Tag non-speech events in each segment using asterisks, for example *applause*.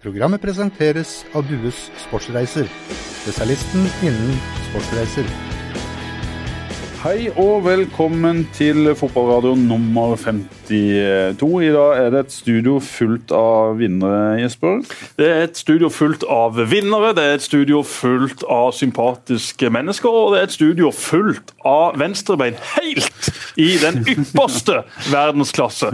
Programmet presenteres av Dues Sportsreiser, spesialisten innen sportsreiser. Hei og velkommen til fotballradio nummer 52. I dag er det et studio fullt av vinnere, Jesper. Det er et studio fullt av vinnere, det er et studio fullt av sympatiske mennesker, og det er et studio fullt av venstrebein helt i den ypperste verdensklasse.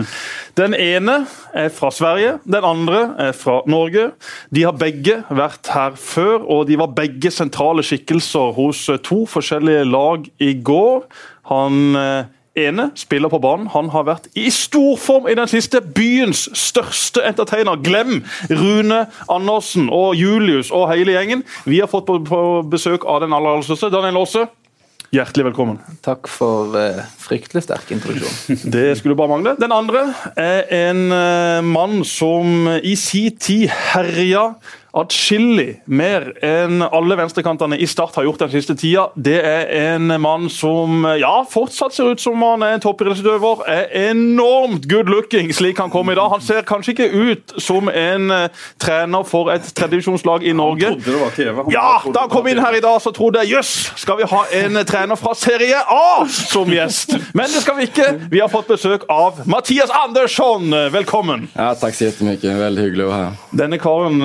Den ene er fra Sverige, den andre er fra Norge. De har begge vært her før, og de var begge sentrale skikkelser hos to forskjellige lag i går. Han eh, ene spiller på banen. Han har vært i storform i den siste. Byens største entertainer. Glem Rune Andersen og Julius og hele gjengen. Vi har fått på, besøk av den aller, aller største. Daniel Aase. Hjertelig velkommen. Takk for uh, fryktelig sterk introduksjon. *laughs* Det skulle bare mangle. Den andre er en uh, mann som i sin tid herja atskillig mer enn alle venstrekantene i Start har gjort den siste tida. Det er en mann som ja, fortsatt ser ut som han er en toppidrettsutøver. Er enormt good looking slik han kom i dag. Han ser kanskje ikke ut som en uh, trener for et tredivisjonslag i Norge. Han trodde det var TV. Han ja, da han kom inn her i dag, så trodde jeg jøss, skal vi ha en trener fra Serie A som gjest? Men det skal vi ikke. Vi har fått besøk av Mathias Andersson. Velkommen. Ja, takk så mye. Veldig hyggelig å være her. Denne karen,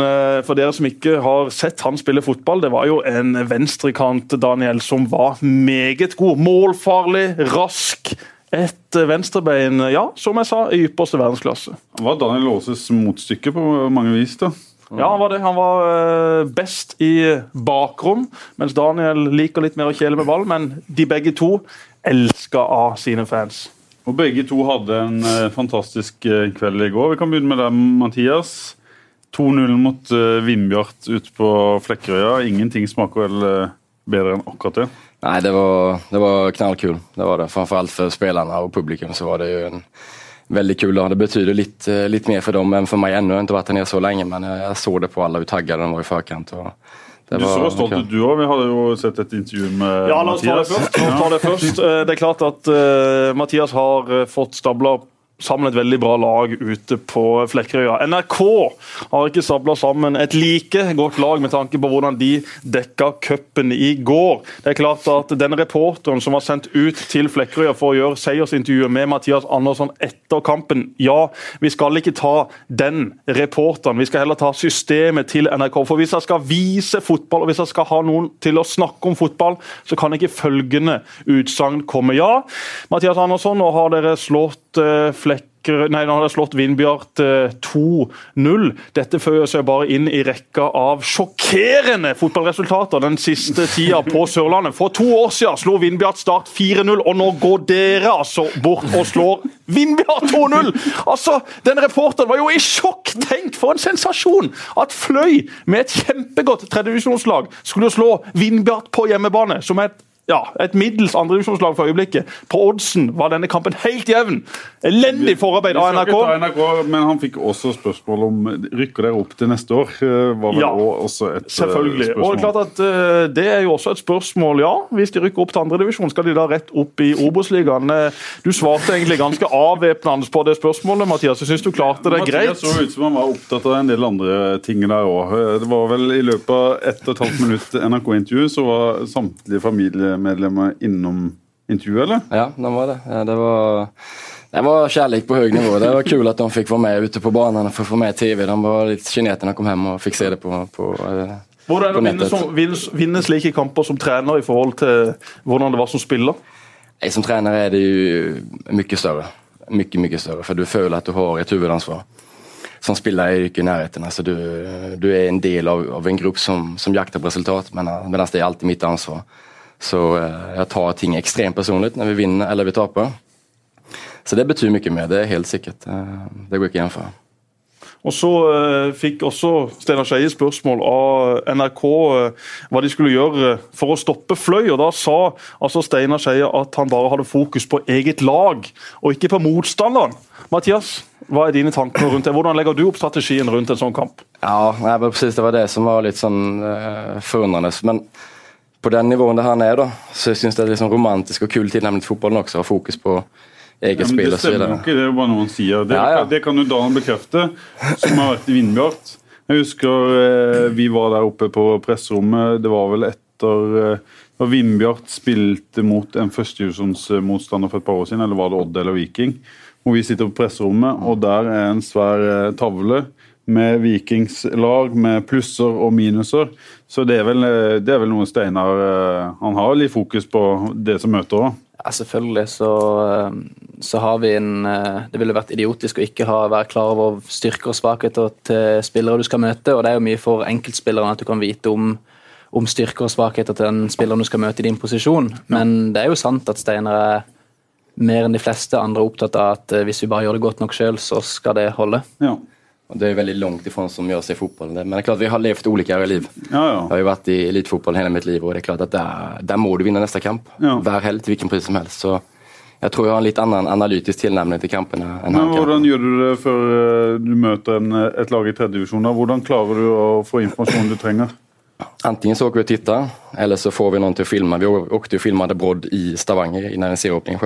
for for dere som ikke har sett han spille fotball, det var jo en venstrekant, Daniel, som var meget god. Målfarlig, rask. Et venstrebein, ja, som jeg sa, i ypperste verdensklasse. Han var Daniel Aases motstykke på mange vis. da. Ja, Han var det. Han var eh, best i bakrom, mens Daniel liker litt mer å kjele med ball. Men de begge to elska av sine fans. Og Begge to hadde en eh, fantastisk eh, kveld i går. Vi kan begynne med deg, Mathias. 2-0 mot uh, Vindbjart ute på Flekkerøya. Ingenting smaker vel eh, bedre enn akkurat det. Nei, det var, det var knallkul. Det var det. Framförallt for spillerne og publikum så var det jo en veldig kul dag. Det betydde litt, litt mer for dem enn for meg ennå. Jeg har ikke vært her nede så lenge, men jeg så såg det på alle hur taggade de var i forkant. Och det Du så stolt ut, du òg. Vi hadde jo sett et intervju med Ja, la oss ta det Mathias. først. Ta det først. Eh, Det er klart at uh, Mathias har eh, fått stabla sammen et veldig bra lag ute på Flekkerøya. NRK har ikke sabla sammen et like godt lag med tanke på hvordan de dekka cupen i går. Det er klart at denne reporteren som var sendt ut til Flekkerøya for å gjøre seiersintervjuet med Mathias Andersson etter kampen, ja, vi skal ikke ta den reporteren, vi skal heller ta systemet til NRK. For hvis jeg skal vise fotball, og hvis jeg skal ha noen til å snakke om fotball, så kan ikke følgende utsagn komme. Ja, Mathias Andersson, nå har dere slått eh, Flekkerøya Nei, han har slått Vindbjart eh, 2-0. Dette føyer seg bare inn i rekka av sjokkerende fotballresultater den siste tida på Sørlandet. For to år siden slo Vindbjart Start 4-0, og nå går dere altså bort og slår Vindbjart 2-0! Altså, Den reporteren var jo i sjokk! Tenk for en sensasjon! At Fløy, med et kjempegodt tredjevisjonslag, skulle slå Vindbjart på hjemmebane, som er et ja, et middels andredivisjonslag for øyeblikket. På oddsen var denne kampen helt jevn. Elendig forarbeid av NRK. NRK, men han fikk også spørsmål om rykker dere opp til neste år. Eh, Var vel Ja, også et selvfølgelig. Selvfølgelig. Og det er klart at eh, det er jo også et spørsmål, ja. Hvis de rykker opp til andredivisjon, skal de da rett opp i Obos-ligaen? Eh, Du svarte egentlig ganske avvæpnende på det spørsmålet, Mathias. Jeg syns du klarte det greit. Mathias så ut som han var opptatt av en del andre ting der òg. Det var vel i løpet av ett og et halvt minutt NRK-intervju, så var samtlige familiemedlemmer innom intervjuet, eller? Ja, det var det. Det var... Det var kärlek på hög nivå. Det var kul att de fick vara med ute på banan och få få med tv. De var litt, de kom hem og fikk se det på, på, eh, Hvordan er det å vinne, som, vinne, vinne slike kamper som trener i forhold til hvordan det var som spiller? Jeg Som trener er det jo mye større. Mye, mye større, for du føler at du har et huvudansvar. Som spiller er du ikke i nærheten. Altså, du, du er en del av, av en gruppe som, som jakter på resultat medan medan det er alltid mitt ansvar. Så jeg tar ting ekstremt personlig når vi vinner eller vi taper. Så det betyr mye mer, det er helt säkert. Eh, Det går ikke igjen for. Og så eh, fikk også Steinar Skeie spørsmål av NRK eh, hva de skulle gjøre for å stoppe Fløy. og Da sa altså Steinar Skeie at han bare hadde fokus på eget lag, og ikke på motstanderen. Mathias, hva er dine tanker rundt det? Hvordan legger du opp strategien rundt en sånn kamp? Ja, nei, men precis det var det som var litt sånn eh, forundrende. Men på den nivåen det han er, da, så syns det liksom romantisk og kul tilnærming til fotballen også. Ha fokus på eget Ja, spill det stemmer jo ikke, det er bare noe han sier. Det, Ja, ja. det kan jo Dan bekrefte, som har vært i Vindbjart. Jeg husker eh, vi var der oppe på presserommet. Det var vel etter eh, da Vindbjart spilte mot en førstedivisjonsmotstander for et par år siden, eller var det Odd eller Viking? Hvor vi sitter på presserommet, og der er en svær eh, tavle med Vikings lag med plusser og minuser. Så det er vel, eh, det er vel noe Steinar eh, Han har litt fokus på det som møter òg. Ja, selvfølgelig så, eh, så har vi en Det ville vært idiotisk å ikke ha, være klar over styrker og svakheter til spillere du skal møte. og Det er jo mye for enkeltspillerne at du kan vite om, om styrker og svakheter til den spilleren du skal møte i din posisjon. Men det er jo sant at Steinar er mer enn de fleste andre opptatt av at hvis vi bare gjør det godt nok sjøl, så skal det holde. Ja. Och det är väldigt långt ifrån som jag ser fotboll. Men det är klart, vi har levt olika liv. Ja, Jag ja. har ju varit i elitfotboll hela mitt liv och det är klart att där, där må du vinna nästa kamp. Ja. Hver helg till vilken pris som helst. Så jeg tror jeg har en litt annen analytisk tilnærming til kampene enn Men. Hvordan gjør du det før eh, du møter en, et lag i tredjedivisjon? Hvordan klarer du å få informasjonen du trenger? Antingen så åker vi og titter, eller så får vi noen til å filme. Vi åkte og filmet Brodd i Stavanger innan en serieåpning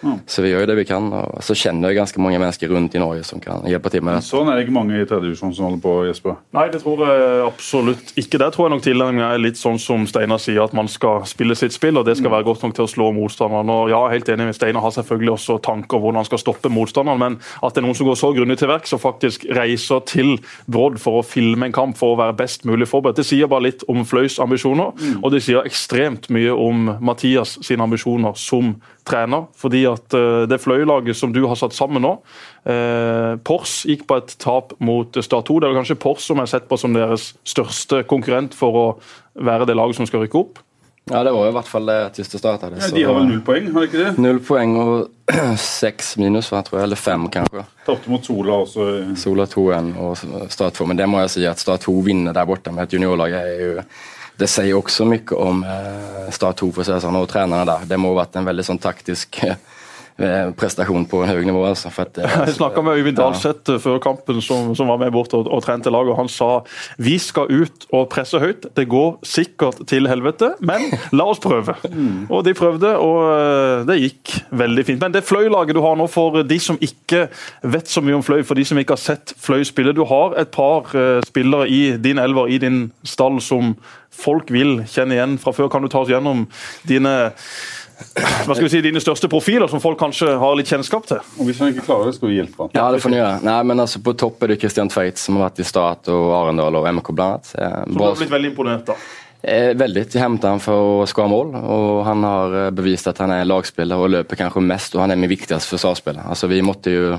själva. Så vi gjør jo det vi kan Og så kjenner jeg ganske mange mennesker rundt i Norge som kan hjelpe til med det. Sånn er det ikke mange i tredjedivisjon som holder på, Jesper. Nei, det tror jeg absolutt ikke. Der tror jeg nok tilnærminga er litt sånn som Steinar sier, at man skal spille sitt spill, og det skal være godt nok til å slå motstanderen. Og ja, helt enig med Steinar har selvfølgelig også tanker om hvordan han skal stoppe motstanderen, men at det er noen som går så grundig til verks og faktisk reiser til Brodd for å filme en kamp for å være best mulig forberedt, det sier bare litt om Fløys ambisjoner, og det sier ekstremt mye om Mathias sine ambisjoner som trener. fordi at eh, det Fløy-laget som du har satt sammen nå, eh, Pors gikk på et tap mot Start 2. Det er kanskje Pors som er sett på som deres største konkurrent for å være det laget som skal rykke opp. Ja, det var jo i hvert fall det tyste det. Ja, de har vel null poeng, har de ikke det? Null poeng og *clears throat* seks minus, tror jeg. eller fem kanskje. Tapte mot Sola også. Sola 2-1 og Start 2. Men det må jeg si at Start 2 vinner der borte med et juniorlag. er ju, det sier også mye om eh, Start 2 för sånn, og trenerne der. Det må ha vært en veldig sånn taktisk eh, prestation på hög nivå. Altså, for at, eh, *laughs* Jeg snakka med Øyvind Dahlseth eh, før kampen, som, som var med bort og, og trente laget. Han sa vi skal ut og presse høyt. Det går sikkert til helvete, men la oss prøve. *laughs* Og de prøvde, og det gikk veldig fint. Men det Fløy-laget du har nå, for de som ikke vet så mye om Fløy, for de som ikke har sett Fløy spille Du har et par spillere i din elver, i din stall, som folk vil kjenne igjen fra før. Kan du ta oss gjennom dine hva skal vi si, dine største profiler, som folk kanskje har litt kjennskap til? Og Hvis han ikke klarer det, skal vi hjelpe han. Ja, det får ni gjøre. Nej, men altså, på topp er det Christian Tveit som har vært i Start og Arendal og MK blant annet. Eh, Som du har blitt veldig imponert av. Eh, väldigt. Jag hämtade han for å skåre mål og han har bevist at han er lagspiller og løper kanskje mest og han er min viktigste försvarsspelare. Altså, vi måtte jo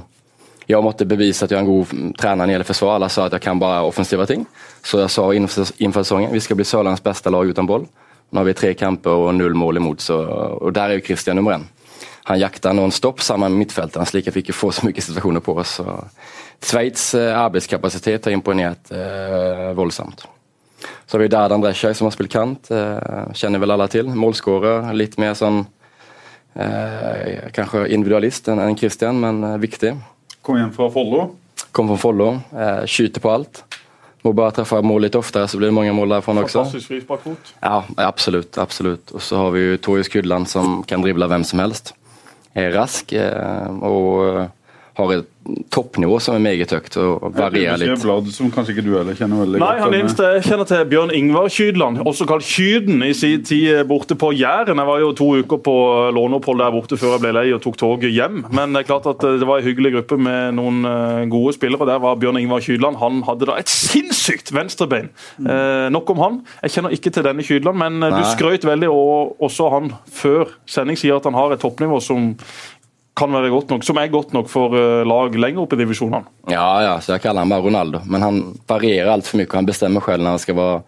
jeg måtte bevise at jeg er en god trener når det gjelder forsvar. Alle sa at jeg kan bare offensive ting. Så jeg sa innenfor sesongen vi skal bli Sørlandets beste lag uten boll. Nu har vi tre kamper og null mål imot, så, og der er jo Christian nummer en. Han jaktar non-stop, sammen med midtfeltet, slik at vi ikke få så mye situasjoner på oss. Arbeidskapasitet eh, har imponert eh, voldsomt. Så har vi Dardan Drescher som har spilt kant, eh, kjenner vel alle til. Målskårer. Litt mer sånn eh, kanskje individualist enn Christian, men eh, viktig. Kom hjem fra Follo. Kom fra Follo, eh, skyter på allt. Må bara träffa mål lite oftare så blir det många mål därifrån också. Fantastisk frisparkfot. Ja, absolut, absolut. Och så har vi ju Torjus Kydland som kan dribbla vem som helst. Är rask og... och eh, har et toppnivå som er meget høyt. og varierer Det er. Blad som kanskje ikke du heller kjenner veldig Nei, godt. han eneste jeg kjenner til, Bjørn Ingvar Kydland, også kalt Kyden, i sin tid borte på Jæren. Jeg var jo to uker på låneopphold der borte før jeg ble lei og tok toget hjem. Men det er klart at det var en hyggelig gruppe med noen eh, gode spillere. Der var Bjørn Ingvar Kydland. Han hadde da et sinnssykt venstrebein. Eh, nok om han. Jeg kjenner ikke til denne Kydland, men Nei. du Nei. skrøt veldig, og også han før sending sier at han har et toppnivå som kan være godt nok, som er godt nok for eh, lag lenger opp i divisjonene. Ja, ja, så jeg kaller han bare Ronaldo. Men han varierer altfor mye. og Han bestemmer selv når han skal være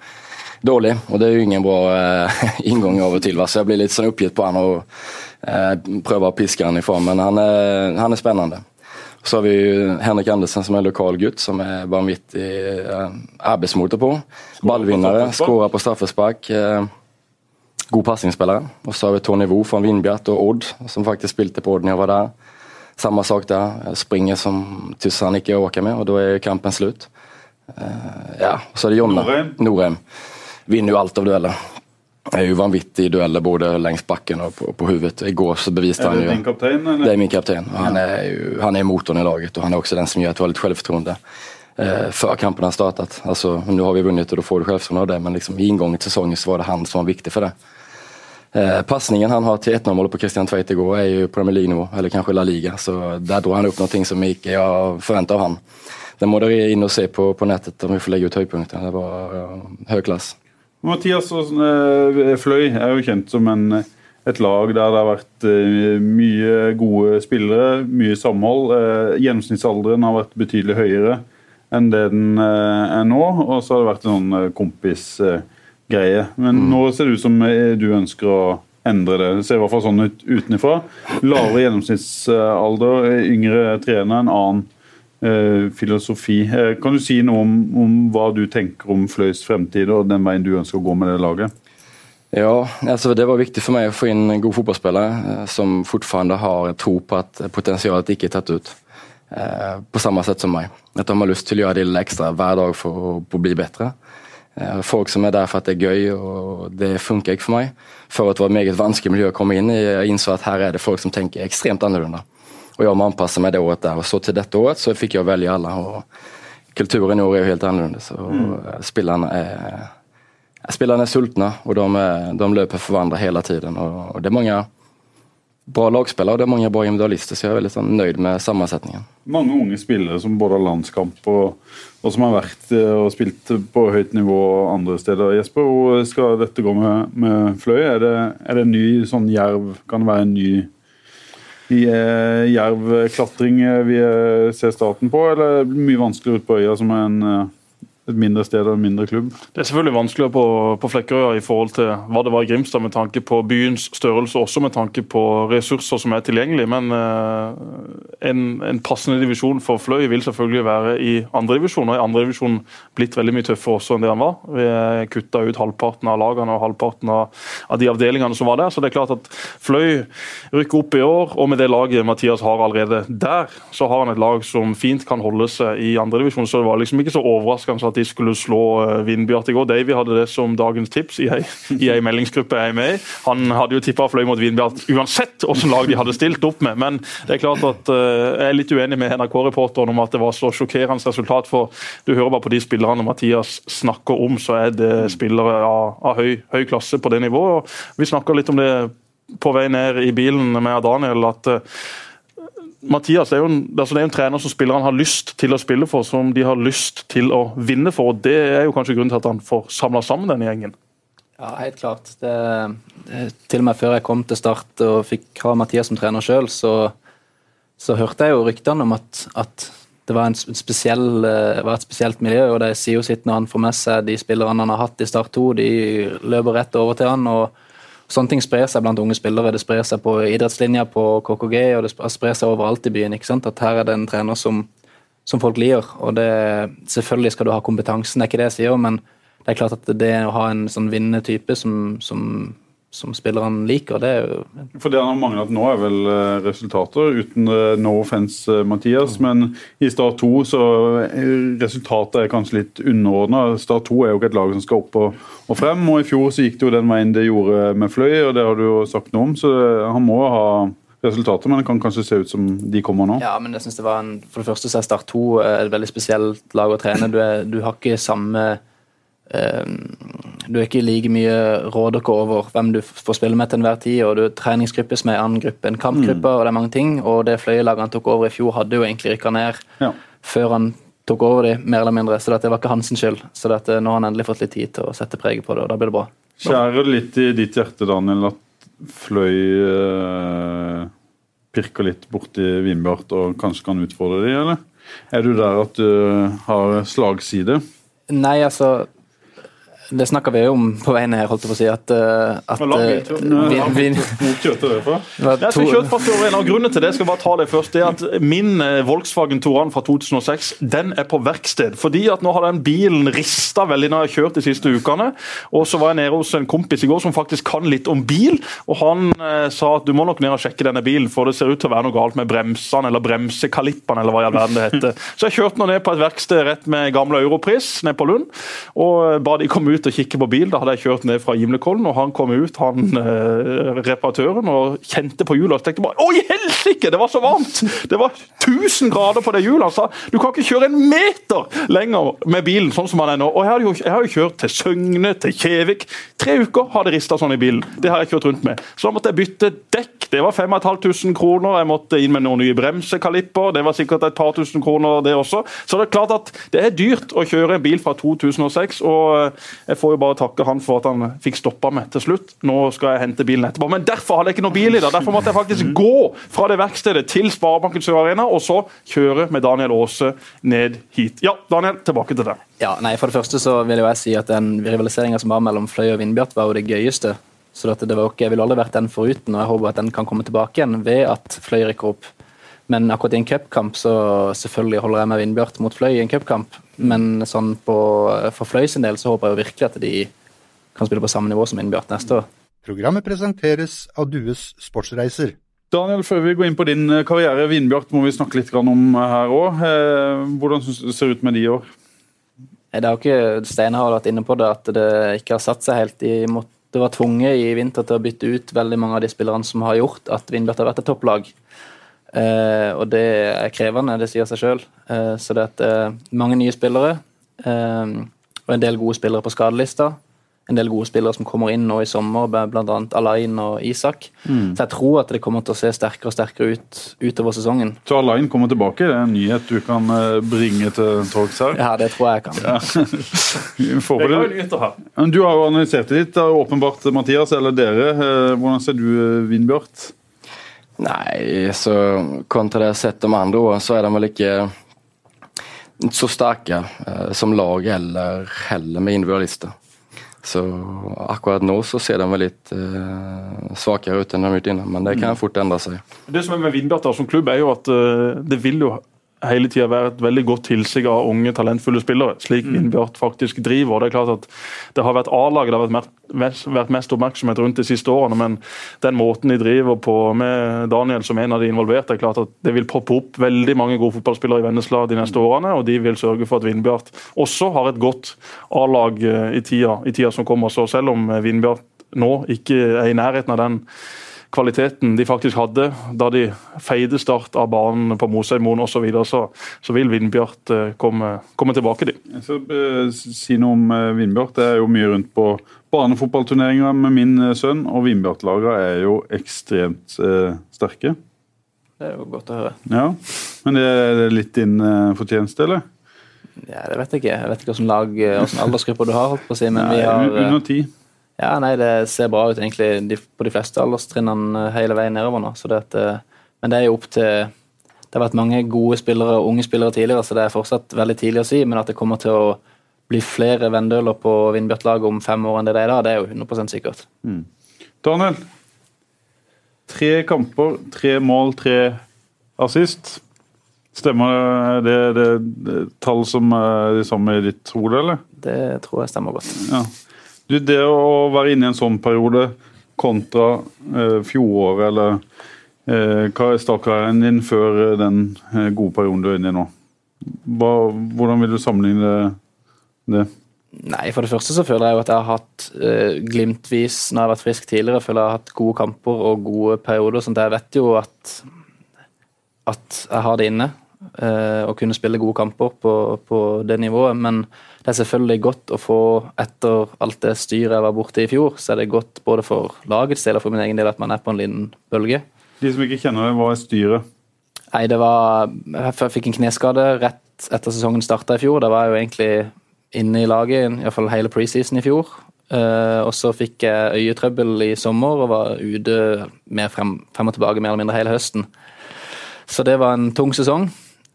dårlig, og det er jo ingen bra eh, *laughs* inngang av till. Va? Så jeg blir litt sånn oppgitt på han og eh, å piske han i form. Men han, er, han er spennende. Så har vi Henrik Andersen som er lokal gutt som er vanvittig eh, arbeidsmotor på. Ballvinner, skårer på straffespark. Eh, god passningsspelare. Og så har vi Tony Vo fra Vindbjart og Odd som faktisk spilte på Odd da jeg var der. Samme sak der. Springer som tusan ikke åker med og da er kampen slutt. Eh, ja, og så er det Jonna. Norheim. Vinner jo alt av dueller. Er jo vanvittig i dueller både lengst backen og på, på huvudet. Igår så bevisade Er han det din kaptein, eller? Det er min kapten. Og han, er jo, han er motorn i laget og han er også den som gjør at du har litt selvtillit eh, før kampen har startet. Altså, nå har vi vunnet, og da får du selvtillit av det, men liksom, i inngangen til sesongen så var det han som var viktig for det. Eh, Pasningen han har til 1-0-målet på Christian Tveit i går, er jo Premier League-nivå, eller kanskje La Liga. Så der dro han opp noe som ikke har forventa av han. Det må dere inn og se på, på nettet om vi får legge ut høypunkter. Det var ja, høy klasse. Mathias eh, Fløy er jo kjent som en, et lag der det har vært eh, mye gode spillere, mye samhold. Eh, gjennomsnittsalderen har vært betydelig høyere enn det den er nå. Og så har det vært en sånn kompisgreie. Men mm. nå ser det ut som du ønsker å endre det. Det ser i hvert fall sånn ut utenfra. Lavere gjennomsnittsalder, yngre trener, en annen Eh, filosofi. Eh, kan du si noe om, om, hva du tenker om Fløys fremtid og den veien du ønsker å gå med det laget? Ja, altså Det var viktig for meg å få inn en god fotballspiller eh, som fortsatt har tro på at potensialet ikke er tatt ut. Eh, på samme sett som meg. At de har lyst til å gjøre det lille ekstra hver dag for å, for å bli bedre. Eh, folk som er der for at det er gøy, og det funker ikke for meg. Før det var et meget vanskelig miljø å komme inn i. Jeg innså at her er det folk som tenker ekstremt annerledes. Og jeg må anpasse meg det året der. Og så til dette året så fikk jeg velge alle. og Kulturen i år er jo helt annerledes. og mm. Spillerne er Spillerne er sultne, og de, de løper for hverandre hele tiden. Og, det er mange bra lagspillere og det er mange bra individualister, så jeg er veldig sånn, nøyd med sammensetningen. Mange unge spillere som både har landskamp og, og som har vært eh, og spilt på høyt nivå andre steder. Jesper, hvor skal dette gå med, med Fløy? Er det, er det en ny sånn jerv? Kan det være en ny eh, jervklatring vi eh, ser starten på, eller blir det mye vanskeligere ute på øya som er en et mindre sted og en mindre klubb? Det er selvfølgelig vanskeligere på, på Flekkerøya i forhold til hva det var i Grimstad, med tanke på byens størrelse, også med tanke på ressurser som er tilgjengelige. Men eh, en, en, passende divisjon for Fløy vil selvfølgelig være i andredivisjon. Og i andredivisjon blitt veldig mye tøffere også enn det han var. Vi kutta ut halvparten av lagene og halvparten av, av, de avdelingene som var der. Så det er klart at Fløy rykker opp i år, og med det laget Mathias har allerede der, så har han et lag som fint kan holde seg i andredivisjon. Så det var liksom ikke så overraskende at de skulle slå Vindby Vindbjart i går. Davy hadde det som dagens tips i ei, *laughs* meldingsgruppe jeg er med i. Han hadde jo tippa fløy mot Vindbjart uansett hvilket lag de hadde stilt opp med. Men det er klart at uh, jeg er litt uenig med NRK-reporteren om at det var så sjokkerende resultat. For du hører bare på de spillerne Mathias snakker om, så er det spillere av, av høy, høy, klasse på det nivået. Vi snakka litt om det på vei ned i bilen med Daniel. at uh, Mathias er jo, en, altså det er en trener som spillerne har lyst til å spille for, som de har lyst til å vinne for. og Det er jo kanskje grunnen til at han får samla sammen denne gjengen. Ja, helt klart. Det, det, til og med før jeg kom til Start og fikk ha Mathias som trener sjøl, så, så, hørte jeg jo ryktene om at, at det var, spesiell, eh, var, et spesielt miljø. og Det sier jo sitt når han får med seg de spillerne han har hatt i Start 2. De løper rett over til han. og Sånne ting sprer seg blant unge spillere. Det sprer seg på idrettslinja på KKG, og det sprer seg overalt i byen. ikke sant? At her er det en trener som, som folk liker. Og det, selvfølgelig skal du ha kompetansen, det er ikke det jeg sier, men det er klart at det å ha en sånn vinnende type som, som som spillerne liker. det er jo... For Det han har manglet nå, er vel eh, resultater, uten eh, no offense, eh, Mathias. Men i Start 2 så resultatet er kanskje litt underordna. Start 2 er jo ikke et lag som skal opp og, og, frem. og I fjor så gikk det jo den veien det gjorde med Fløy, og det har du jo sagt noe om. Så han må ha resultater, men det kan kanskje se ut som de kommer nå? Ja, men jeg synes det var en, For det første så er Start 2 et veldig spesielt lag å trene. Du, er, du har ikke samme du er ikke like mye råd over hvem du får spille med til enhver tid. og Du er treningsgruppe som er en annen gruppe, enn kampgruppe, mm. og det er mange ting. Og det fløyelaget han tok over i fjor, hadde jo egentlig rykka ned ja. før han tok over de, mer eller mindre. Så det var ikke hans skyld. Så dette, nå har han endelig fått litt tid til å sette preget på det, og da blir det bra. Skjærer det litt i ditt hjerte, Daniel, at Fløy eh, pirker litt borti Vindbjart og kanskje kan utfordre de, eller? Er du der at du har slagside? Nei, altså det snakka vi jo om på vei ned, holdt jeg på å si. At, eh, at eh, vin, En av grunnene til det skal bare ta det først, det er at min eh, Volkswagen Touran fra 2006 den er på verksted. Fordi at nå har den bilen rista veldig når jeg har kjørt de siste ukene. Og så var jeg nede hos en kompis i går som faktisk kan litt om bil. Og han eh, sa at du må nok ned og sjekke denne bilen, for det ser ut til å være noe galt med bremsene eller bremsekalippene eller hva i all verden det heter. Så jeg kjørte nå ned på et verksted rett med gamle Europris ned på Lund, og ba de komme ut ut og kikke på bil. Da hadde jeg kjørt ned fra Gimlekollen, og han kom ut, han eh, reparatøren, og kjente på hjulet og tenkte bare Å, i helsike, det var så varmt! Det var 1000 grader på det hjulet. Han sa du kan ikke kjøre en meter lenger med bilen sånn som han er nå. Og jeg har jo, kjørt til Søgne, til Kjevik. Tre uker har det rista sånn i bilen. Det har jeg kjørt rundt med. Så da måtte jeg bytte dekk. Det var 5500 kroner. Jeg måtte inn med noen nye bremsekalipper. Det var sikkert et par tusen kroner, det også. Så det er klart at det er dyrt å kjøre en bil fra 2006, og jeg får jo bare takke han for at han fikk stoppa meg til slutt. Nå skal jeg hente bilen etterpå. Men derfor hadde jeg ikke noe bil i dag. Derfor måtte jeg faktisk gå fra det verkstedet til Sparebanken Sør Arena, og så kjøre med Daniel Aase ned hit. Ja, Daniel, tilbake til deg. Ja, nei, For det første så vil jo jeg si at den rivaliseringa som var mellom Fløy og Vindbjart, var jo det gøyeste. Så det var ikke, Jeg ville aldri vært den foruten, og jeg håper at den kan komme tilbake igjen ved at Fløy rykker opp. Men akkurat i en cupkamp så selvfølgelig holder jeg med Vindbjart mot Fløy i en cupkamp. Men sånn på, for Fløy sin del så håper jeg jo virkelig at de kan spille på samme nivå som Innbjart neste år. Programmet presenteres av Dues Sportsreiser. Daniel, før vi går inn på din eh, karriere, Vindbjart må vi snakke litt om her òg. Hvordan ser det ut med de i år? Det har ikke Steinar har vært inne på det, at det ikke har satt seg helt. De måtte være tvunget i vinter til å bytte ut veldig mange av de spillerne som har gjort at Vindbjart har vært et topplag. Eh, og det er krevende, det sier seg sjøl. Eh, så det er eh, mange nye spillere eh, og en del gode spillere på skadelista en del gode spillere som kommer inn nå i sommer, bl.a. Alain og Isak. Mm. Så jeg tror at det kommer til å se sterkere og sterkere ut utover sesongen. Så Alain kommer tilbake? Det er en nyhet du kan bringe til torgs her? Ja, det tror jeg jeg kan. Ja. *laughs* du har jo analysert det litt, åpenbart, Mathias, eller dere. Hvordan ser du Vindbjart? Nei, så kontra det jeg har sett de andre år, så er de vel ikke så sterke som lag eller heller med individualister. Så akkurat nå så ser de vel litt eh, svakere ut enn de har gjort innan, men det kan mm. fort endre seg. Det som er med Vindbjart som klubb, er jo at uh, det vil jo hele tida et veldig godt tilsig av unge, talentfulle spillere, slik mm. Vindbjart faktisk driver. Det er klart at det har vært A-laget det har vært mest, vært mest, oppmerksomhet rundt de siste årene, men den måten de driver på med Daniel som en av de involverte, er klart at det vil poppe opp veldig mange gode fotballspillere i Vennesla de neste årene, og de vil sørge for at Vindbjart også har et godt A-lag eh, i, i, tida som kommer. Så selv om Vindbjart nå ikke er i nærheten av den kvaliteten de faktisk hadde da de feide start av banen på Mosheimoen osv., så, videre, så så vil Vindbjart eh, komme, komme tilbake. dit. Jeg skal uh, si noe om uh, Vindbjart. Det er jo mye rundt på barnefotballturneringer med min sønn, og Vindbjart-lagene er jo ekstremt eh, sterke. Det er jo godt å høre. Ja, Men det er litt din fortjeneste, eller? Ja, Det vet jeg ikke. Jeg vet ikke hvilken aldersgruppe du har. holdt på å si, men Nei, vi har... Under ti. Ja, nei, Det ser bra ut egentlig på de fleste alderstrinnene hele veien nedover nå. så det at, eh, Men det er jo opp til Det har vært mange gode spillere og unge spillere tidligere, så det er fortsatt veldig tidlig å si. Men at det kommer til å bli flere Vendøler på Vindbjart-laget om fem år enn det det er da, det er jo 100 sikkert. Mm. Daniel. Tre kamper, tre mål, tre assist. Stemmer det, det, det tall som er de samme i ditt hode, eller? Det tror jeg stemmer godt. Ja. Du, det å være inne i en sånn periode kontra eh, fjoråret, eller eh, hva er startkarrieren din før eh, den eh, gode perioden du er inne i nå? Hva, hvordan vil du sammenligne det? Nei, For det første så føler jeg jo at jeg har hatt eh, glimtvis når jeg har vært frisk tidligere, føler jeg har hatt gode kamper og gode perioder. sånn at Jeg vet jo at, at jeg har det inne. Eh, å kunne spille gode kamper på, på, det nivået. Men det er selvfølgelig godt å få, etter alt det styret jeg var borte i fjor, så er det godt både for lagets del og for min egen del at man er på en liten bølge. De som ikke kjenner det, hva er styret? Nei, det var Jeg fikk en kneskade rett etter sesongen starta i fjor. Da var jeg jo egentlig inne i laget, iallfall hele preseason i fjor. Uh, og så fikk jeg øyetrøbbel i sommer og var ute frem, frem og tilbake mer eller mindre hele høsten. Så det var en tung sesong.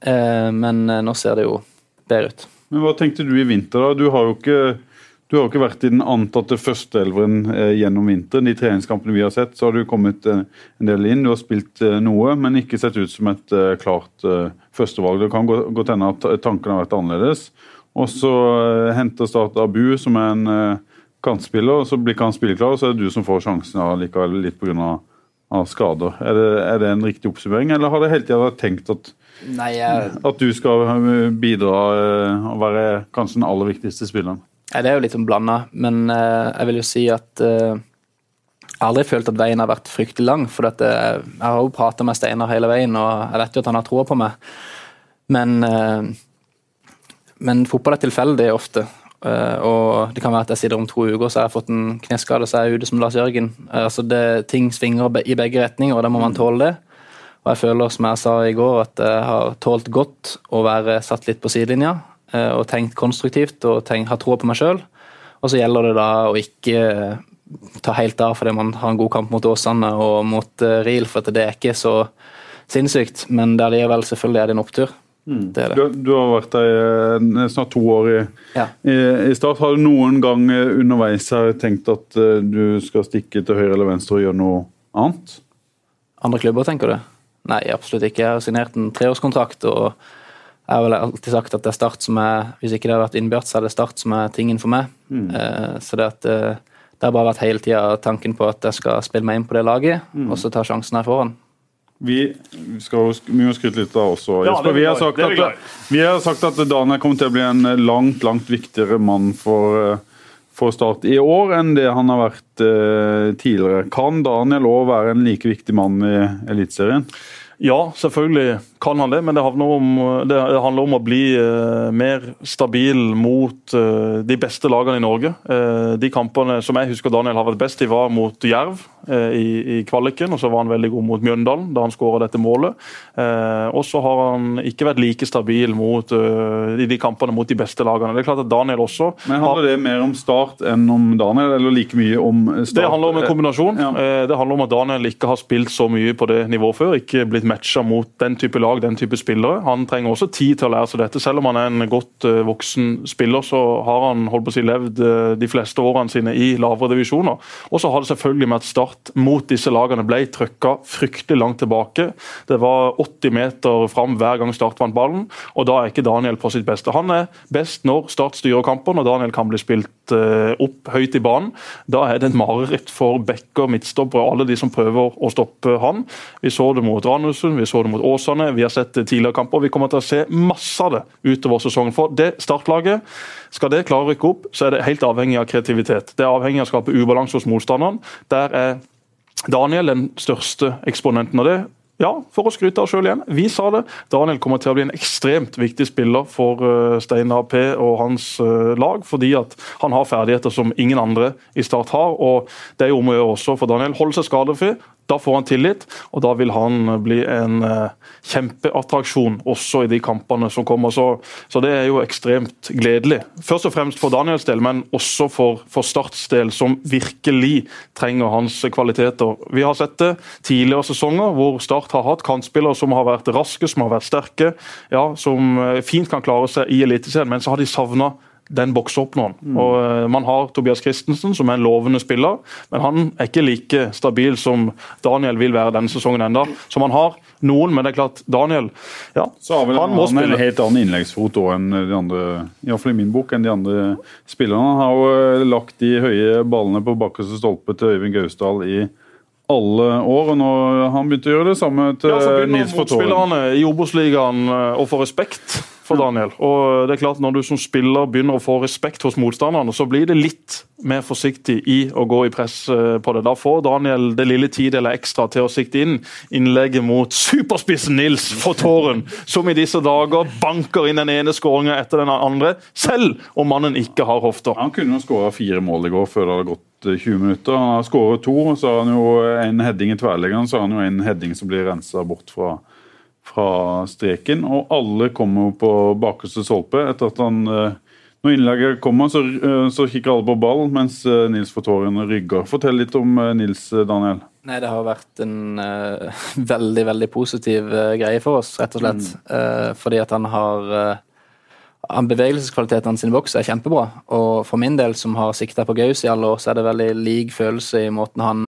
uh, men eh, nå ser det jo bedre ut. Men Hva tenkte du i vinter? da? Du har jo ikke, har ikke vært i den antatte førsteelveren eh, gjennom vinteren. De treningskampene vi har sett, så har du kommet en del inn. Du har spilt noe, men ikke sett ut som et klart førstevalg. Det kan godt hende at tankene har vært annerledes. Og så henter Start Abu, som er en kantspiller, og så blir ikke han spilleklar, og så er det du som får sjansen likevel, litt pga. Skader. Er det, er det en riktig oppsummering, eller har det hele tida vært tenkt at Nei, jeg... At du skal bidra og være kanskje den aller viktigste spilleren? Nei, det er jo litt sånn blanda, men uh, jeg vil jo si at jeg har aldri følt at veien har vært fryktelig lang. For uh, jeg har jo prata med Steinar hele veien, og jeg vet jo at han har troa på meg. Men, men fotball er tilfeldig ofte. og det kan være at jeg sitter om to uker så har jeg fått en kneskade så jeg er ute som Lars Jørgen. altså det, ting svinger i begge retninger, og da må man tåle det. Og jeg føler, som jeg sa i går, at jeg har tålt godt å være satt litt på sidelinja eh, og tenkt konstruktivt og tenkt, ha troa på meg sjøl. Og så gjelder det da å ikke eh, ta helt av fordi man har en god kamp mot Åsane og mot uh, Riel, for det er ikke så sinnssykt. Men det er likevel selvfølgelig er det en opptur. Mm. Det det. Du, du, har vært der snart to år i, ja. i, i, start. Har du noen gang underveis her tenkt at du skal stikke til høyre eller venstre og gjøre noe annet? Andre klubber, tenker du? Nei, absolutt ikke. Jeg har signert en treårskontrakt. og jeg har vel alltid sagt at det er Start som er Hvis ikke det hadde vært innbjørt, så er det Start som er tingen for meg. Mm. Eh, så det, at, eh, det har bare vært hele tida tanken på at jeg skal spille meg inn på det laget, mm. og så ta sjansen her foran. Vi skal vi må skryte litt av også. Ja, Jesper, vi, har sagt at, vi har sagt at Daniel kommer til å bli en langt langt viktigere mann for for Start i år enn det han har vært eh, tidligere. Kan Daniel òg være en like viktig mann i Eliteserien? Ja, selvfølgelig kan han det, men det handler om, det handler om å bli uh, mer stabil mot uh, de beste lagene i Norge. Uh, de kampene som jeg husker Daniel har vært best i, var mot Jerv i, i, kvaliken. og Så var han veldig god mot Mjøndalen da han skåra dette målet. og så har han ikke vært like stabil mot, i de kampene mot de beste lagene. Det er klart at Daniel også Men Handler det mer om Start enn om Daniel, eller like mye om Start? Det handler om en kombinasjon. Ja. det handler om at Daniel ikke har spilt så mye på det nivået før. ikke blitt matcha mot den type lag lag, den type spillere. Han trenger også tid til å lære seg dette. Selv om han er en godt uh, voksen spiller, så har han holdt på å si levd uh, de fleste årene sine i lavere divisjoner. Og så har det selvfølgelig med at Start mot disse lagene ble trøkka fryktelig langt tilbake. Det var 80 meter fram hver gang Start vant ballen, og da er ikke Daniel på sitt beste. Han er best når Start styrer kampen, når Daniel kan bli spilt uh, opp høyt i banen. Da er det et mareritt for backer, midtstoppere og alle de som prøver å stoppe han. Vi så det mot Ranusund, vi så det mot Åsane vi har sett tidligere kamper. Vi kommer til å se masse av det utover sesongen. For det startlaget, skal det klare å rykke opp, så er det helt avhengig av kreativitet. Det er avhengig av å skape ubalanse hos motstanderen. Der er Daniel den største eksponenten av det. Ja, for å skryte av oss sjøl igjen. Vi sa det. Daniel kommer til å bli en ekstremt viktig spiller for uh, Steinar P og hans uh, lag, fordi at han har ferdigheter som ingen andre i Start har. og Det er jo om å gjøre også for Daniel. Holde seg skadefri, da får han tillit, og da vil han bli en uh, kjempeattraksjon også i de kampene som kommer. Så, så, det er jo ekstremt gledelig. Først og fremst for Daniels del, men også for, for Starts del, som virkelig trenger hans kvaliteter. Vi har sett det tidligere sesonger hvor Start har hatt kantspillere som har vært raske, som har vært sterke, ja, som eh, fint kan klare seg i Eliteserien, men så har de savna den boksåpneren. Mm. Og uh, Man har Tobias Christensen, som er en lovende spiller, men han er ikke like stabil som Daniel vil være denne sesongen enda. Så man har noen, men det er klart, Daniel ja, Så har vel han, han en helt annen innleggsfot enn de andre, iallfall i min bok, enn de andre spillerne. Han har jo eh, lagt de høye ballene på bakkeste stolpe til Øyvind Gausdal i alle år, og nå han begynt å gjøre det samme til ja, Nils Fortåren. Motspillerne i Obos-ligaen eh, å få respekt for Daniel. Og det er klart Når du som spiller begynner å få respekt hos motstanderne, så blir det litt mer forsiktig i å gå i press eh, på det. Da får Daniel det lille tid eller ekstra til å sikte inn innlegget mot superspissen Nils Fortåren, som i disse dager banker inn den ene skåringa etter den andre, selv om mannen ikke har hofter. Han kunne skåra fire mål i går før det hadde gått 20 eh, minutter. Han har skåret to, så har han jo en heading i tverrliggeren, så har han jo en heading som blir rensa bort fra fra streken, og alle kommer på bakerste solpe. etter at han eh, når innlegget kommer, så, eh, så kikker alle på ball, mens eh, Nils Fortåren rygger. Fortell litt om Nils, Daniel. Nei, Det har vært en uh, *laughs* veldig veldig positiv uh, greie for oss, rett og slett. Mm. Uh, fordi at han har bevegelseskvaliteten Bevegelseskvalitetene sine boks er kjempebra. Og for min del, som har sikta på Gaus i alle år, så er det veldig lik følelse i måten han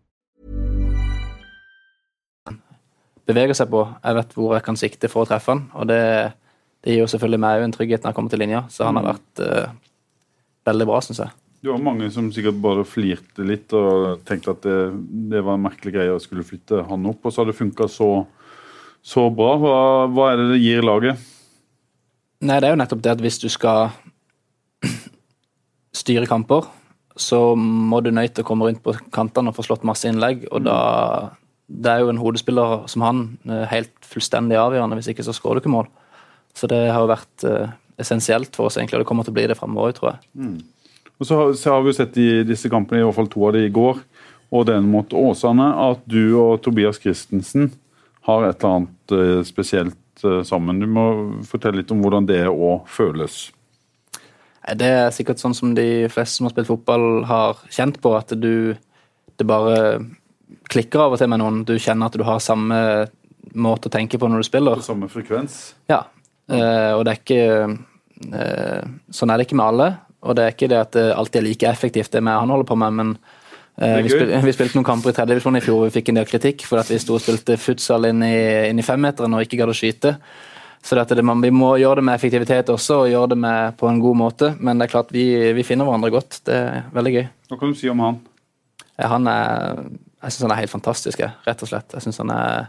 Beveger seg på. Jeg vet hvor jeg kan sikte for å treffe han. Og det, det gir jo selvfølgelig meg en trygghet når jeg kommer til linja, så han har vært uh, veldig bra, syns jeg. Du har mange som sikkert bare flirte litt og tenkte at det, det var en merkelig greie å skulle flytte han opp, og så har det funka så, så bra. Hva, hva er det det gir laget? Nei, det er jo nettopp det at hvis du skal *clears throat* styre kamper, så må du nøye til å komme rundt på kantene og få slått masse innlegg, og da det er jo en hodespiller som han eh, helt fullstendig avgjørende, hvis ikke så skårer du ikke mål. Så det har jo vært eh, essensielt for oss, egentlig, og det kommer til å bli det fremover, tror jeg. Og så har, så har vi jo sett i disse kampene, i hvert fall to av de i går, og den mot Åsane, at du og Tobias Christensen har et eller annet eh, spesielt sammen. Du må fortelle litt om hvordan det òg føles. Det er sikkert sånn som de fleste som har spilt fotball har kjent på, at du det bare klikker av og til med noen. Du kjenner at du har samme måte å tenke på når du spiller. På samme frekvens. Ja, eh, og det er ikke eh, Sånn er det ikke med alle. Og det er ikke det at det alltid er like effektivt, det med han holder på med, men eh, er vi, spil, vi spilte noen kamper i tredje divisjon i fjor vi fikk en del kritikk for at vi sto og spilte futsal inn i, inn i femmeteren og ikke gadd å skyte. Så det, man, vi må gjøre det med effektivitet også, og gjøre det med, på en god måte. Men det er klart, vi, vi finner hverandre godt. Det er veldig gøy. Hva kan du si om han? Han er Jeg syns han er helt fantastisk, rett og slett. Jeg synes han er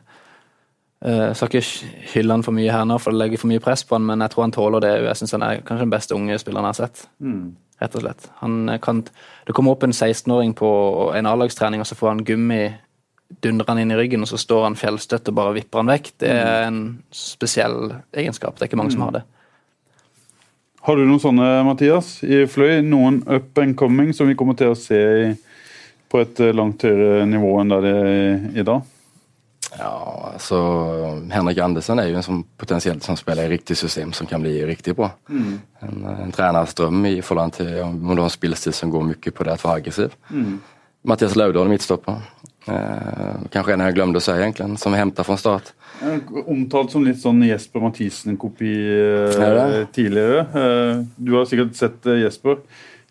Jeg skal ikke hylle han for mye her nå, for det legger for mye press på han, men jeg tror han tåler det. Jeg synes han er kanskje den beste unge spilleren jeg har sett. Rett og slett. Han kan, det kommer opp en 16-åring på en A-lagstrening, og så får han gummi dundrer han inn i ryggen, og så står han fjellstøtt og bare vipper han vekk. Det er en spesiell egenskap. Det er ikke mange som har det. Har du noen sånne, Mathias, i Fløy? Noen up and coming som vi kommer til å se i, på et eh, langt høyere nivå enn der det er i dag? Ja, altså Henrik Andersen er jo en som potentiellt som spiller i riktig system som kan bli riktigt bra. En, en tränarström i förhållande till om du har en spelstil som går mycket på det att vara aggressiv. Mattias Laudal, mittstoppare. Eh, kanskje en jeg glemte å si, egentlig, som vi henta fra start. Eh, Omtalt som litt sånn Jesper Mathisen-kopi eh, Er tidligere. Eh, du har sikkert sett eh, Jesper.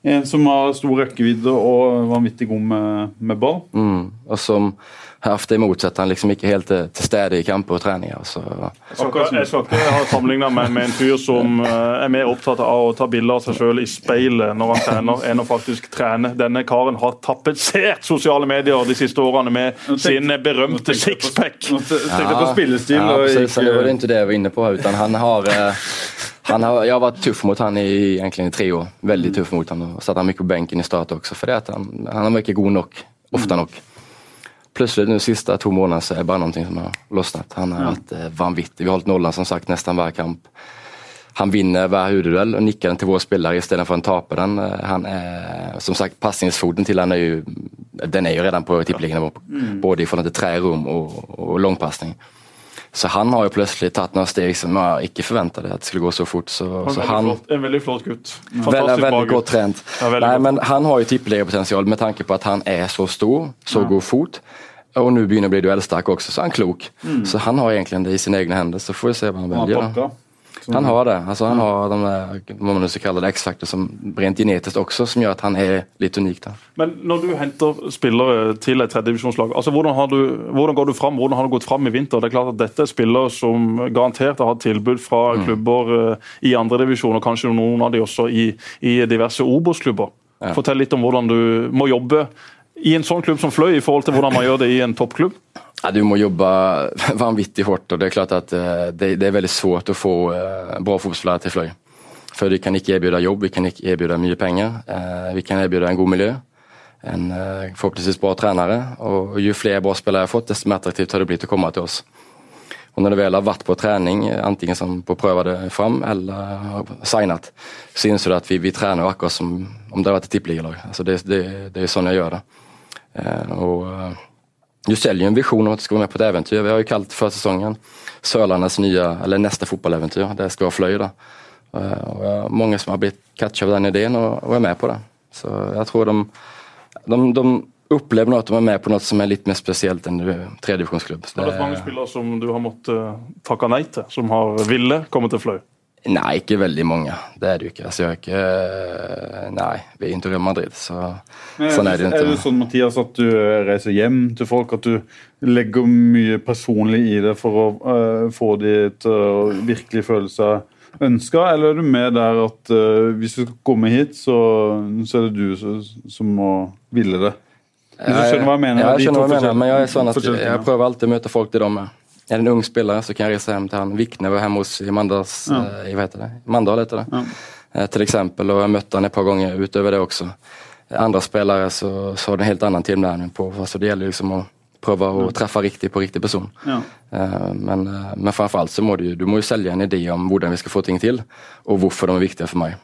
En som har stor rekkevidde og vanvittig god med, med ball. Mm. Og som haft det emot han liksom ikke helt til, til stede i kamper og treninger. Så, Jeg skal ikke, jeg skal ikke ha sammenligna meg med en fyr som eh, er mer opptatt av å ta bilder av seg sjøl i speilet når han trener, enn å faktisk trene. Denne karen har tapetsert sosiale medier de siste årene med sin berømte sixpack. Nå tenkte jeg på spillestil. Ja, og precis. ikke- Det var det ikke det jeg var inne på. Utan han har, eh, har, jag har varit tuff mot han i, egentligen i tre år. Väldigt tuff mot honom. Och satt han mycket på bänken i start också. För det att han, han ikke god nok. Ofta nok. Plutselig de siste to månedene så er det bare noe som har løsnet. Han har vært eh, vanvittig. Vi har holdt nollen som sagt nesten hver kamp. Han vinner hver huvudduell og nikker den til våre spillere istedenfor å tape den. Eh, Han er, som sagt, Pasningsfoten til han er jo den er jo redan på tippeliggende, både i forhold til trärum og, og langpassning. Så han har jo plutselig tatt noen steg som jeg ikke forventet at det skulle gå så fort. Så, En så han, flott, en veldig flott gutt. Fantastisk veldig, veldig godt trent. Ja, veldig Nei, godt. men han har jo tippeligapotensial med tanke på at han er så stor, så god fot. Og nå begynner å bli duellsterk også, så er han klok. Så han har egentlig det i sine egne hender, så får vi se hva han velger. da. Pakka. Han har det. Altså, han har de må man nu kalle det, X-faktor som rent genetisk også, som gjør at han er litt unik. da. Men når du henter spillere til et tredjedivisjonslag, altså hvordan, har du- hvordan går du fram? Hvordan har du gått fram i vinter? Det er klart at Dette er spillere som garantert har hatt tilbud fra Mm. klubber eh, i andredivisjon, og kanskje noen av de også i, i diverse Obos-klubber. Fortell litt om hvordan du må jobbe i en sånn klubb som Fløy, i forhold til hvordan man gjør det i en toppklubb. Ja, du må jobbe *laughs* vanvittig hardt, og det er klart at eh, det, det er veldig svårt å få eh, bra fotballspillere til Fløy. For vi kan ikke tilby jobb, vi kan ikke tilby mye penger. Eh, Vi kan tilby en god miljø, en forhåpentligvis bra trenere. Og jo flere bra spillere jeg har fått, desto mer attraktivt har det blitt å komme til oss. Og når du vel har vært på trening, enten som på prøve det fram eller har signet, så innser du at vi, vi trener akkurat som om det har vært et tippeligalag. Altså det, det, det er sånn jeg gjør det. Og du selger ju en vision om at du skal være med på et eventyr. Vi har jo kalt førsesongen säsongen Sörlandets nya, eller neste fotballeventyr. Det skal være Fløy. da. Og jeg har många som har blitt catcha av den ideen og, og, er med på det. Så jeg tror de, de, de opplever att de er med på noe som er litt mer spesielt enn tredjevisjonsklubb. tredjedivisionsklubb. Det er mange spillere som du har måttet takke nei til, som har ville komme til Fløy. Nei, ikke veldig mange. Det er det jo ikke. Altså, jeg har ikke Nei, vi er ikke Real Madrid, så sånn er det jo Er det sånn Mathias, at du reiser hjem til folk, at du legger mye personlig i det for å uh, få de til å virkelig føle seg ønska, eller er du med der at uh, hvis du skal komme hit, så, så er det du som, som må ville det? Hvis du skjønner hva jeg mener? Jeg to skjønner hva jeg mener, men jeg er sånn jeg prøver alltid å møte folk til dem med. Er det en ung spiller, så kan jeg reise hjem til han. Vikne var hjemme hos i Mandals, Ja. eh, hva heter det? Mandal heter det. Ja. Eh, Til eksempel, og jeg møtte han et par ganger utover det også. Andre spillere så, så har det en helt annen tilnærming på, så det gjelder liksom å prøve å treffe riktig på riktig person. Ja. Eh, Men, eh, men framfor alt så må du, du må jo selge en idé om hvordan vi skal få ting til, og hvorfor de er viktige for meg.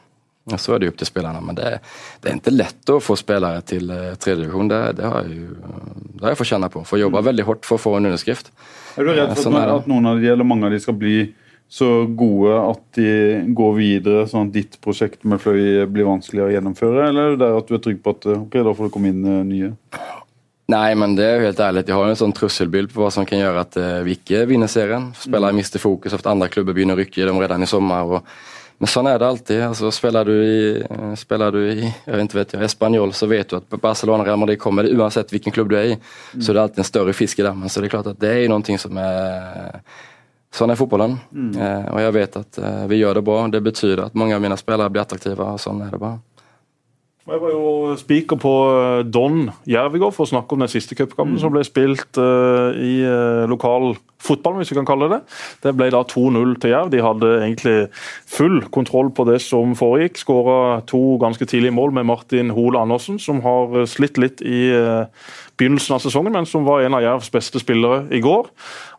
Og Så er det jo opp til spillerne, men det, det er ikke lett å få spillere til tredje tredjedivisjon. Det, det har jeg jo det har jeg fått kjenne på. For jeg jobber veldig hardt for å få en underskrift. Er du redd for sånn at, at noen av de, eller mange av de skal bli så gode at de går videre, sånn at ditt prosjekt med Fløy blir vanskeligere å gjennomføre? Eller er det der at du er trygg på at ok, da får det komme inn eh, nye? Nei, men det er jo helt ærlig. Jeg har en sånn trusselbild på hva som kan gjøre at eh, vi ikke vinner serien. Spillere mister fokus, ofte andre klubber begynner å rykke i dem allerede i sommer. Og, men sånn er det alltid. altså Spiller du i, spiller du i jeg vet, vet jeg, Espanol, så vet du at Barcelona Real Madrid kommer uansett hvilken klubb du er i. Så det er alltid en større fisk i dammen. Så det er klart at det er noe som er Sånn er fotballen. Eh, og jeg vet at eh, vi gjør det bra. Det betyr at mange av mine spillere blir attraktive, og sånn er det bare. Jeg var jo speaker på eh, Don Jerv for å snakke om den siste cupkampen som ble spilt eh, i eh, lokal fotball, hvis vi kan kalle det. Det ble da 2-0 til Jerv. De hadde egentlig full kontroll på det som foregikk. Skåra to ganske tidlige mål med Martin Hole Andersen, som har slitt litt i eh, begynnelsen av sesongen, men som var en av Jervs beste spillere i går.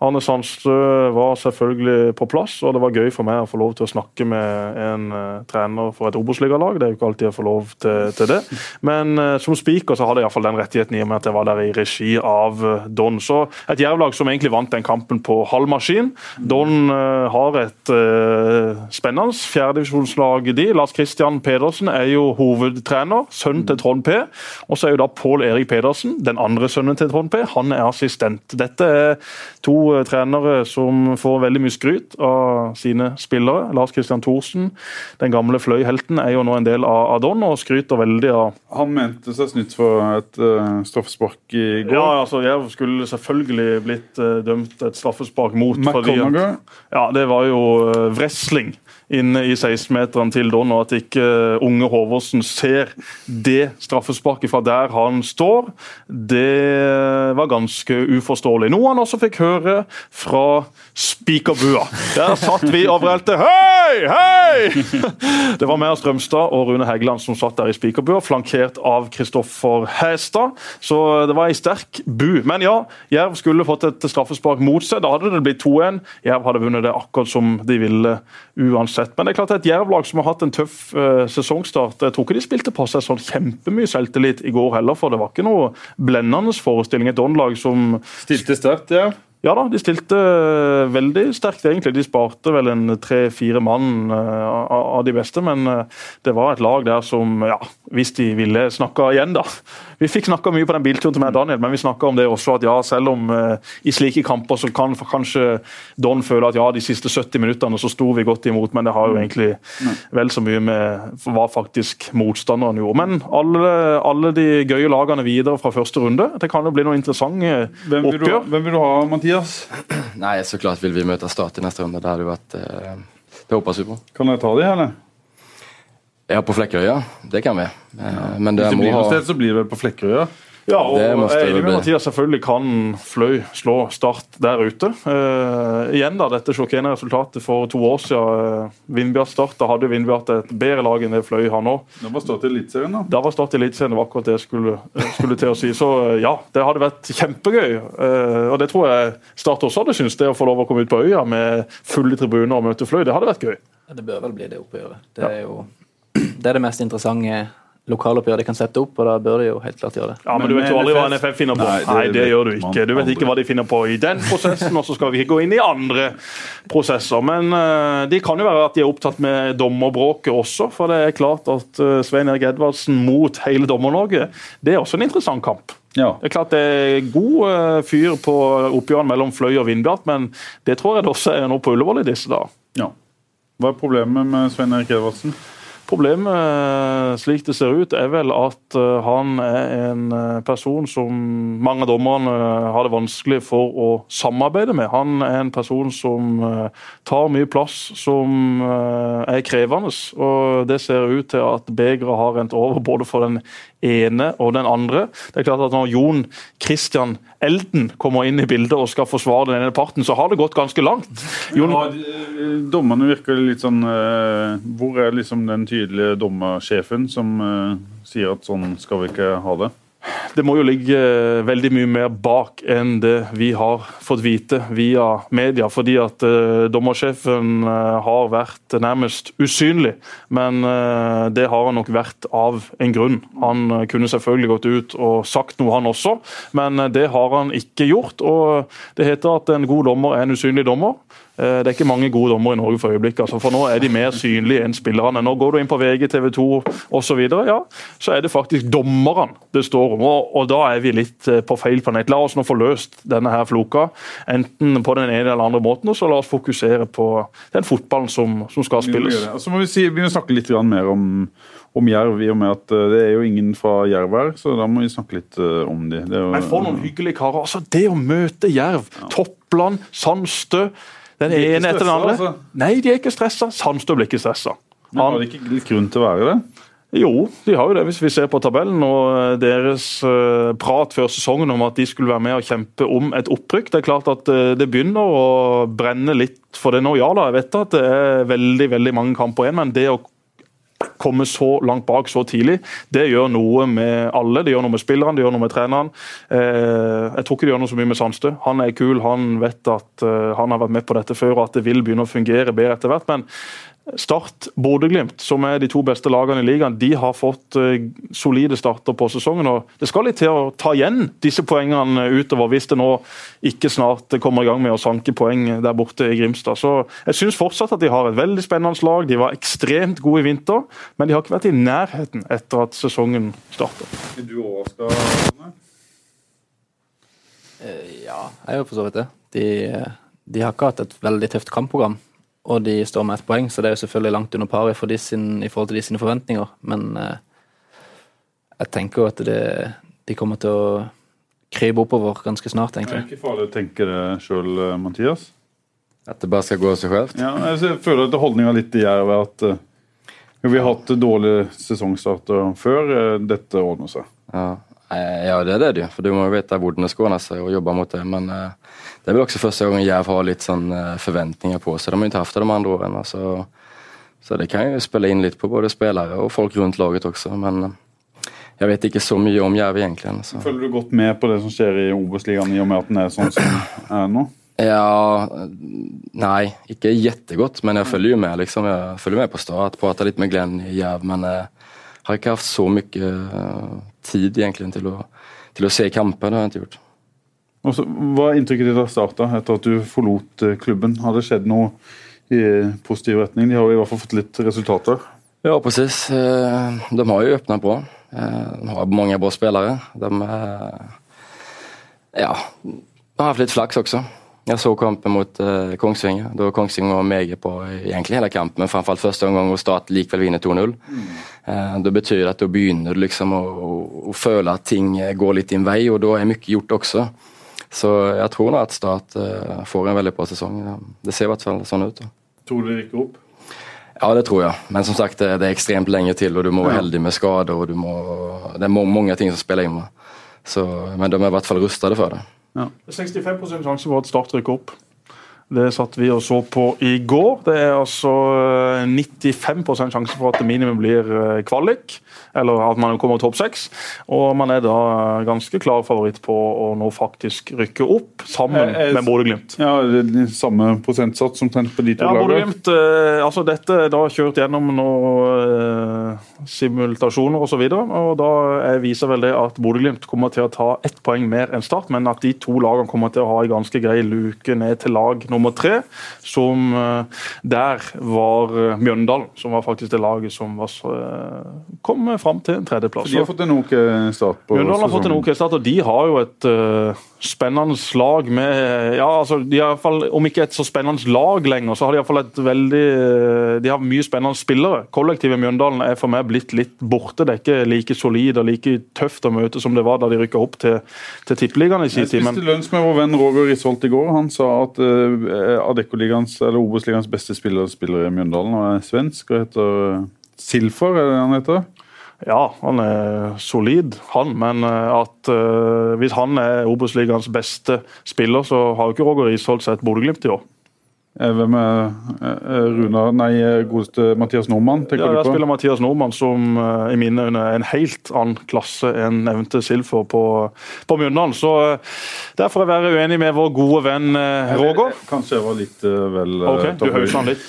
Arne Sandstø var selvfølgelig på plass, og det var gøy for meg å få lov til å snakke med en eh, trener for et Obos-ligalag. Det er jo ikke alltid jeg får lov til, til det. Men eh, som spiker så hadde jeg iallfall den rettigheten i og med at jeg var der i regi av Don. Så et Jerv-lag som egentlig vant den kampen på halv maskin. Don eh, har et uh, spennende fjerdedivisjonslag, de. Lars Christian Pedersen er jo hovedtrener, sønn til Trond P. Og så er jo da Pål Erik Pedersen, den andre sønnen til Trond P, han er assistent. Dette er to eh, trenere som får veldig mye skryt av sine spillere. Lars Christian Thorsen, den gamle Fløy-helten, er jo nå en del av, av Don og skryter veldig av Han mente seg snytt for et uh, straffespark i går. Ja, altså, Jeg skulle selvfølgelig blitt uh, dømt et straffespark mot. at- Ja, det var jo uh, wrestling inne i 16-meteren til Don, og at ikke eh, unge Håvåsen ser det straffesparket fra der han står, det var ganske uforståelig. Noe han også fikk høre fra spikerbua. Der satt vi og vrelte Hei, hei! Det var meg og Strømstad og Rune Hægeland som satt der i spikerbua, flankert av Kristoffer Hestad. Så det var ei sterk bu. Men ja, Jerv skulle fått et straffespark mot seg. Da hadde det blitt 2-1. Jerv hadde vunnet det akkurat som de ville uansett. Men det er klart et Jerv-lag som har hatt en tøff eh, sesongstart. Jeg tror ikke de spilte på seg sånn kjempemye selvtillit i går heller, for det var ikke noe blendende forestilling. Et Don-lag som Stilte sterkt, ja. Ja da, de stilte eh, veldig sterkt, egentlig. De sparte vel en tre-fire mann eh, av de beste, men eh, det var et lag der som, ja, hvis de ville snakka igjen, da. Vi fikk snakka mye på den bilturen til meg og Daniel, men vi snakka om det også, at ja, selv om i slike kamper så kan kanskje Don føle at ja, de siste 70 minuttene så sto vi godt imot, men det har jo egentlig vel så mye med hva faktisk motstanderen gjorde. Men alle, alle de gøye lagene videre fra første runde, det kan jo bli noen interessante oppgjør. hvem vil du ha, Mathias? *clears throat* Nei, så klart vil vi møte Start i neste runde. Det hadde vært eh, Det håper vi på. Kan dere ta de, eller? Ja, på Flekkerøya. Det kan vi. Ja. Men det Hvis det blir noe sted, så blir det på Flekkerøya. Ja, og jeg er enig med. Mathias. Selvfølgelig kan Fløy slå Start der ute. Eh, igjen da, dette sjokkerende resultatet for to år siden. Uh, Vindbjart Start, da hadde Vindbjart et bedre lag enn det Fløy har nå. Da var start i Eliteserien, da. Da var Start i Eliteserien, det var akkurat det jeg skulle, eh, skulle til å si. Så eh, ja, det hadde vært kjempegøy. Eh, og det tror jeg Start også hadde syntes, det å få lov å komme ut på øya med fulle tribuner og møte Fløy. Det hadde vært gøy. Ja, Det bør vel bli det oppgjøret. Det er jo det, er det mest interessante lokaloppgjøret de kan sette opp, og da bør de jo helt klart gjøre det. Ja, men, Men du vet jo aldri hva NFF finner på. Nei, Nei, det det, gjør du ikke. Du vet ikke hva de finner på i den prosessen, og så skal vi ikke gå inn i andre prosesser. Men uh, de kan jo være at de er opptatt med dommerbråket også, for det er klart at uh, Svein Erik Edvardsen mot hele Dommer-Norge, det er også en interessant kamp. Ja. Det er klart det er god eh, fyr på oppgjørene mellom Fløy og Vindbjart, men det tror jeg det også er nå på Ullevål i disse dager. ja. Hva er problemet med Svein Erik Edvardsen? Problemet, eh, slik det ser ut, er vel at eh, han er en eh, person som mange av dommerne har det vanskelig for å samarbeide med. Han er en person som tar mye plass, som er krevende. Og det ser ut til at begeret har rent over både for den ene og den andre. Det er klart at Når Jon Christian Elden kommer inn i bildet og skal forsvare den ene parten, så har det gått ganske langt. Jon... Ja, dommerne virker litt sånn Hvor er liksom den tydelige dommersjefen som uh, sier at sånn skal vi ikke ha det? Det må jo ligge eh, veldig mye mer bak enn det vi har fått vite via media. Fordi at uh, dommersjefen uh, har vært nærmest usynlig. Men det har han nok vært av en grunn. Han kunne selvfølgelig gått ut og sagt noe, han også. Men det har han ikke gjort. Og det heter at en god dommer er en usynlig dommer. Eh, det er ikke mange gode dommere i Norge for øyeblikket. Altså, for Nå er de mer synlige enn spillerne. Nå Går du inn på VG, TV 2 osv., ja, så er det faktisk dommerne det står om. Og, og, Da er vi litt eh, på feil planet. La oss nå få løst denne her floka, enten på den ene eller andre måten, og så la oss fokusere på den fotballen som, som skal spilles. Så må vi si, begynne å snakke litt mer om, om Jerv, i og med at eh, det er jo ingen fra Jerv her, så da må vi snakke litt om de. Det jo, Men for noen hyggelige karer. altså Det å møte Jerv, ja. Toppland, Sandstø den ene etter den andre. Altså. Nei, de er ikke stressa. Sandstø blir ikke stressa. Men Har de ikke litt grunn til å være det? Jo, de har jo det, hvis vi ser på tabellen og eh, deres uh, prat før sesongen om at de skulle være med og kjempe om et opprykk. Det er klart at uh, det begynner å brenne litt for det nå. Ja da, jeg vet at det er veldig veldig mange kamper igjen, men det å komme så langt bak så tidlig, det gjør noe med alle. Det gjør noe med spillerne, det gjør noe med treneren. Eh, jeg tror ikke det gjør noe så mye med Sandstø. Han er kul, han vet at eh, han har vært med på dette før og at det vil begynne å fungere bedre etter hvert. Men Start Bodø-Glimt, som er de to beste lagene i ligaen, de har fått uh, solide starter på sesongen. og Det skal litt til å ta igjen disse poengene utover, hvis det nå ikke snart kommer i gang med å sanke poeng der borte i Grimstad. Så Jeg syns fortsatt at de har et veldig spennende lag. De var ekstremt gode i vinter, men de har ikke vært i nærheten etter at sesongen startet. Er du overrasket? Uh, ja, jeg er jo for så vidt det. De, de har ikke hatt et veldig tøft kampprogram og de står med ett poeng, så det er jo selvfølgelig langt under par i, for sin, i forhold til de sine forventninger. Men eh, jeg tenker jo at det, de kommer til å krype oppover ganske snart, egentlig. Det er ikke farlig å tenke det sjøl, eh, Mathias? At det bare skal gå av seg selv? Ja, jeg føler at holdninga litt i Jerv er at uh, vi har hatt dårlige sesongstarter før. Uh, dette ordner seg. Ja. ja, det er det jo. For du må jo vite hvordan det skåner seg og jobbe mot det. Men uh, det er vel også første gang Jerv har litt sånn eh, forventninger på seg. De har ikke hatt det de andre årene. Så, så, det kan jo spille inn litt på både spillere og folk rundt laget også. Men eh, jeg vet ikke så mye om Jerv egentlig. Så. Følger du godt med på det som skjer i Obos-ligaen i og med at den er sånn som den er nå? Ja Nei, ikke jettegodt, men jeg følger jo med. liksom. Jeg følger med på Start, prater litt med Glenn i Jerv, men jeg har ikke hatt så mye tid egentlig til å, til å se kamper. Det har jeg ikke gjort. Også, hva er inntrykket ditt av Starta etter at du forlot eh, klubben? Har det skjedd noe i positiv retning? De har i hvert fall fått litt resultater. Ja, precis. Eh, de har jo åpna bra. Eh, de har mange bra spillere. De, ja, har hatt litt flaks også. Jeg så kampen mot Kongsvinger. Da Kongsvinger var meget på egentlig hele kampen, men framfor alt første omgang hvor Start likevel vinner 2-0. Mm. betyr det at da begynner du liksom å, å, å, føle at ting går litt din vei, og da er mye gjort også. Så jeg tror nå at Start uh, får en veldig bra sesong. Det ser i hvert fall sånn ut. Da. Tror du det rykker opp? Ja, det tror jeg. Men som sagt, det, er ekstremt lenge til, og du må være heldig med skader. og må, Det er mange ting som spiller inn. Så, men de er i hvert fall rustet for det. Ja. 65 sjanse for at Start rykker opp. Det satt vi og så på i går. Det er altså 95 eh, sjanse for at det minimum blir eh, kvalik, eller at man kommer topp seks. Og man er da ganske klar favoritt på å nå faktisk rykke opp, sammen eh, med Bodø-Glimt. Ja, det er Samme prosentsats som på de to ja, lagene? Altså dette er da kjørt gjennom noen simultasjoner osv. Og, så og da viser vel det at Bodø-Glimt kommer til å ta ett poeng mer enn Start, men at de to lagene kommer til å ha en ganske grei luke ned til lag nummer nummer tre. Som eh, der var eh, Mjøndalen, som var faktisk det laget som var, eh, kom fram til en tredjeplass. De har fått en ok start på Mjøndalen har fått en ok start, og de har jo et uh, spennende lag med ja, altså, de har i hvert fall, Om ikke et så spennende lag lenger, så har de iallfall et veldig De har mye spennende spillere. Kollektivet Mjøndalen er for meg blitt litt borte. Det er ikke like solid og like tøft å møte som det var da de rykka opp til, til Tippeligaen i sin Jeg spiste lunsj med vår venn Roger Risholt i går. Han sa at uh, Adeccoligaens, eller Obos-ligaens beste spiller spiller i Mjøndalen og er svensk og heter Silfor, Silfer, er det han heter? ja, han er solid, han. Men uh, at uh, hvis han er Obos-ligaens beste spiller, så har jo ikke Roger Isholt sett Bodø-Glimt i år. Eh, Hvem er eh, Runar Nei, eh, godeste Mathias Nordmann, tenker Ja, du på? spiller Mathias Nordmann, som eh, i mine øyne er en helt annen klasse enn nevnte Silfer på, på Mjøndalen. Så eh, der får jeg være uenig med vår gode venn eh, Roger. Kanskje jeg var litt eh, vel okay, Ok, Du tabloid. han litt.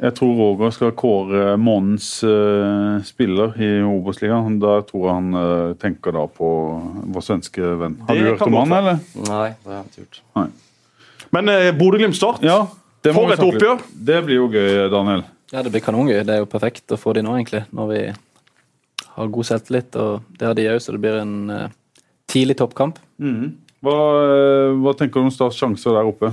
Jeg tror Roger skal kåre månedens eh, spiller i Obos-ligaen. Da tror jeg han eh, tenker da på vår svenske venn. Har Det du hørt om han, eller? Nei, det har jeg ikke gjort. Men eh, Bodø-Glimt Start, Ja, for et oppgjør! Det blir jo gøy, Daniel. Ja, det blir kanongøy. Det er jo perfekt å få de nå, egentlig. Når vi har god selvtillit, og det har de òg, så det blir en uh, tidlig toppkamp. Hva, eh, hva tenker du om Starts sjanser der oppe?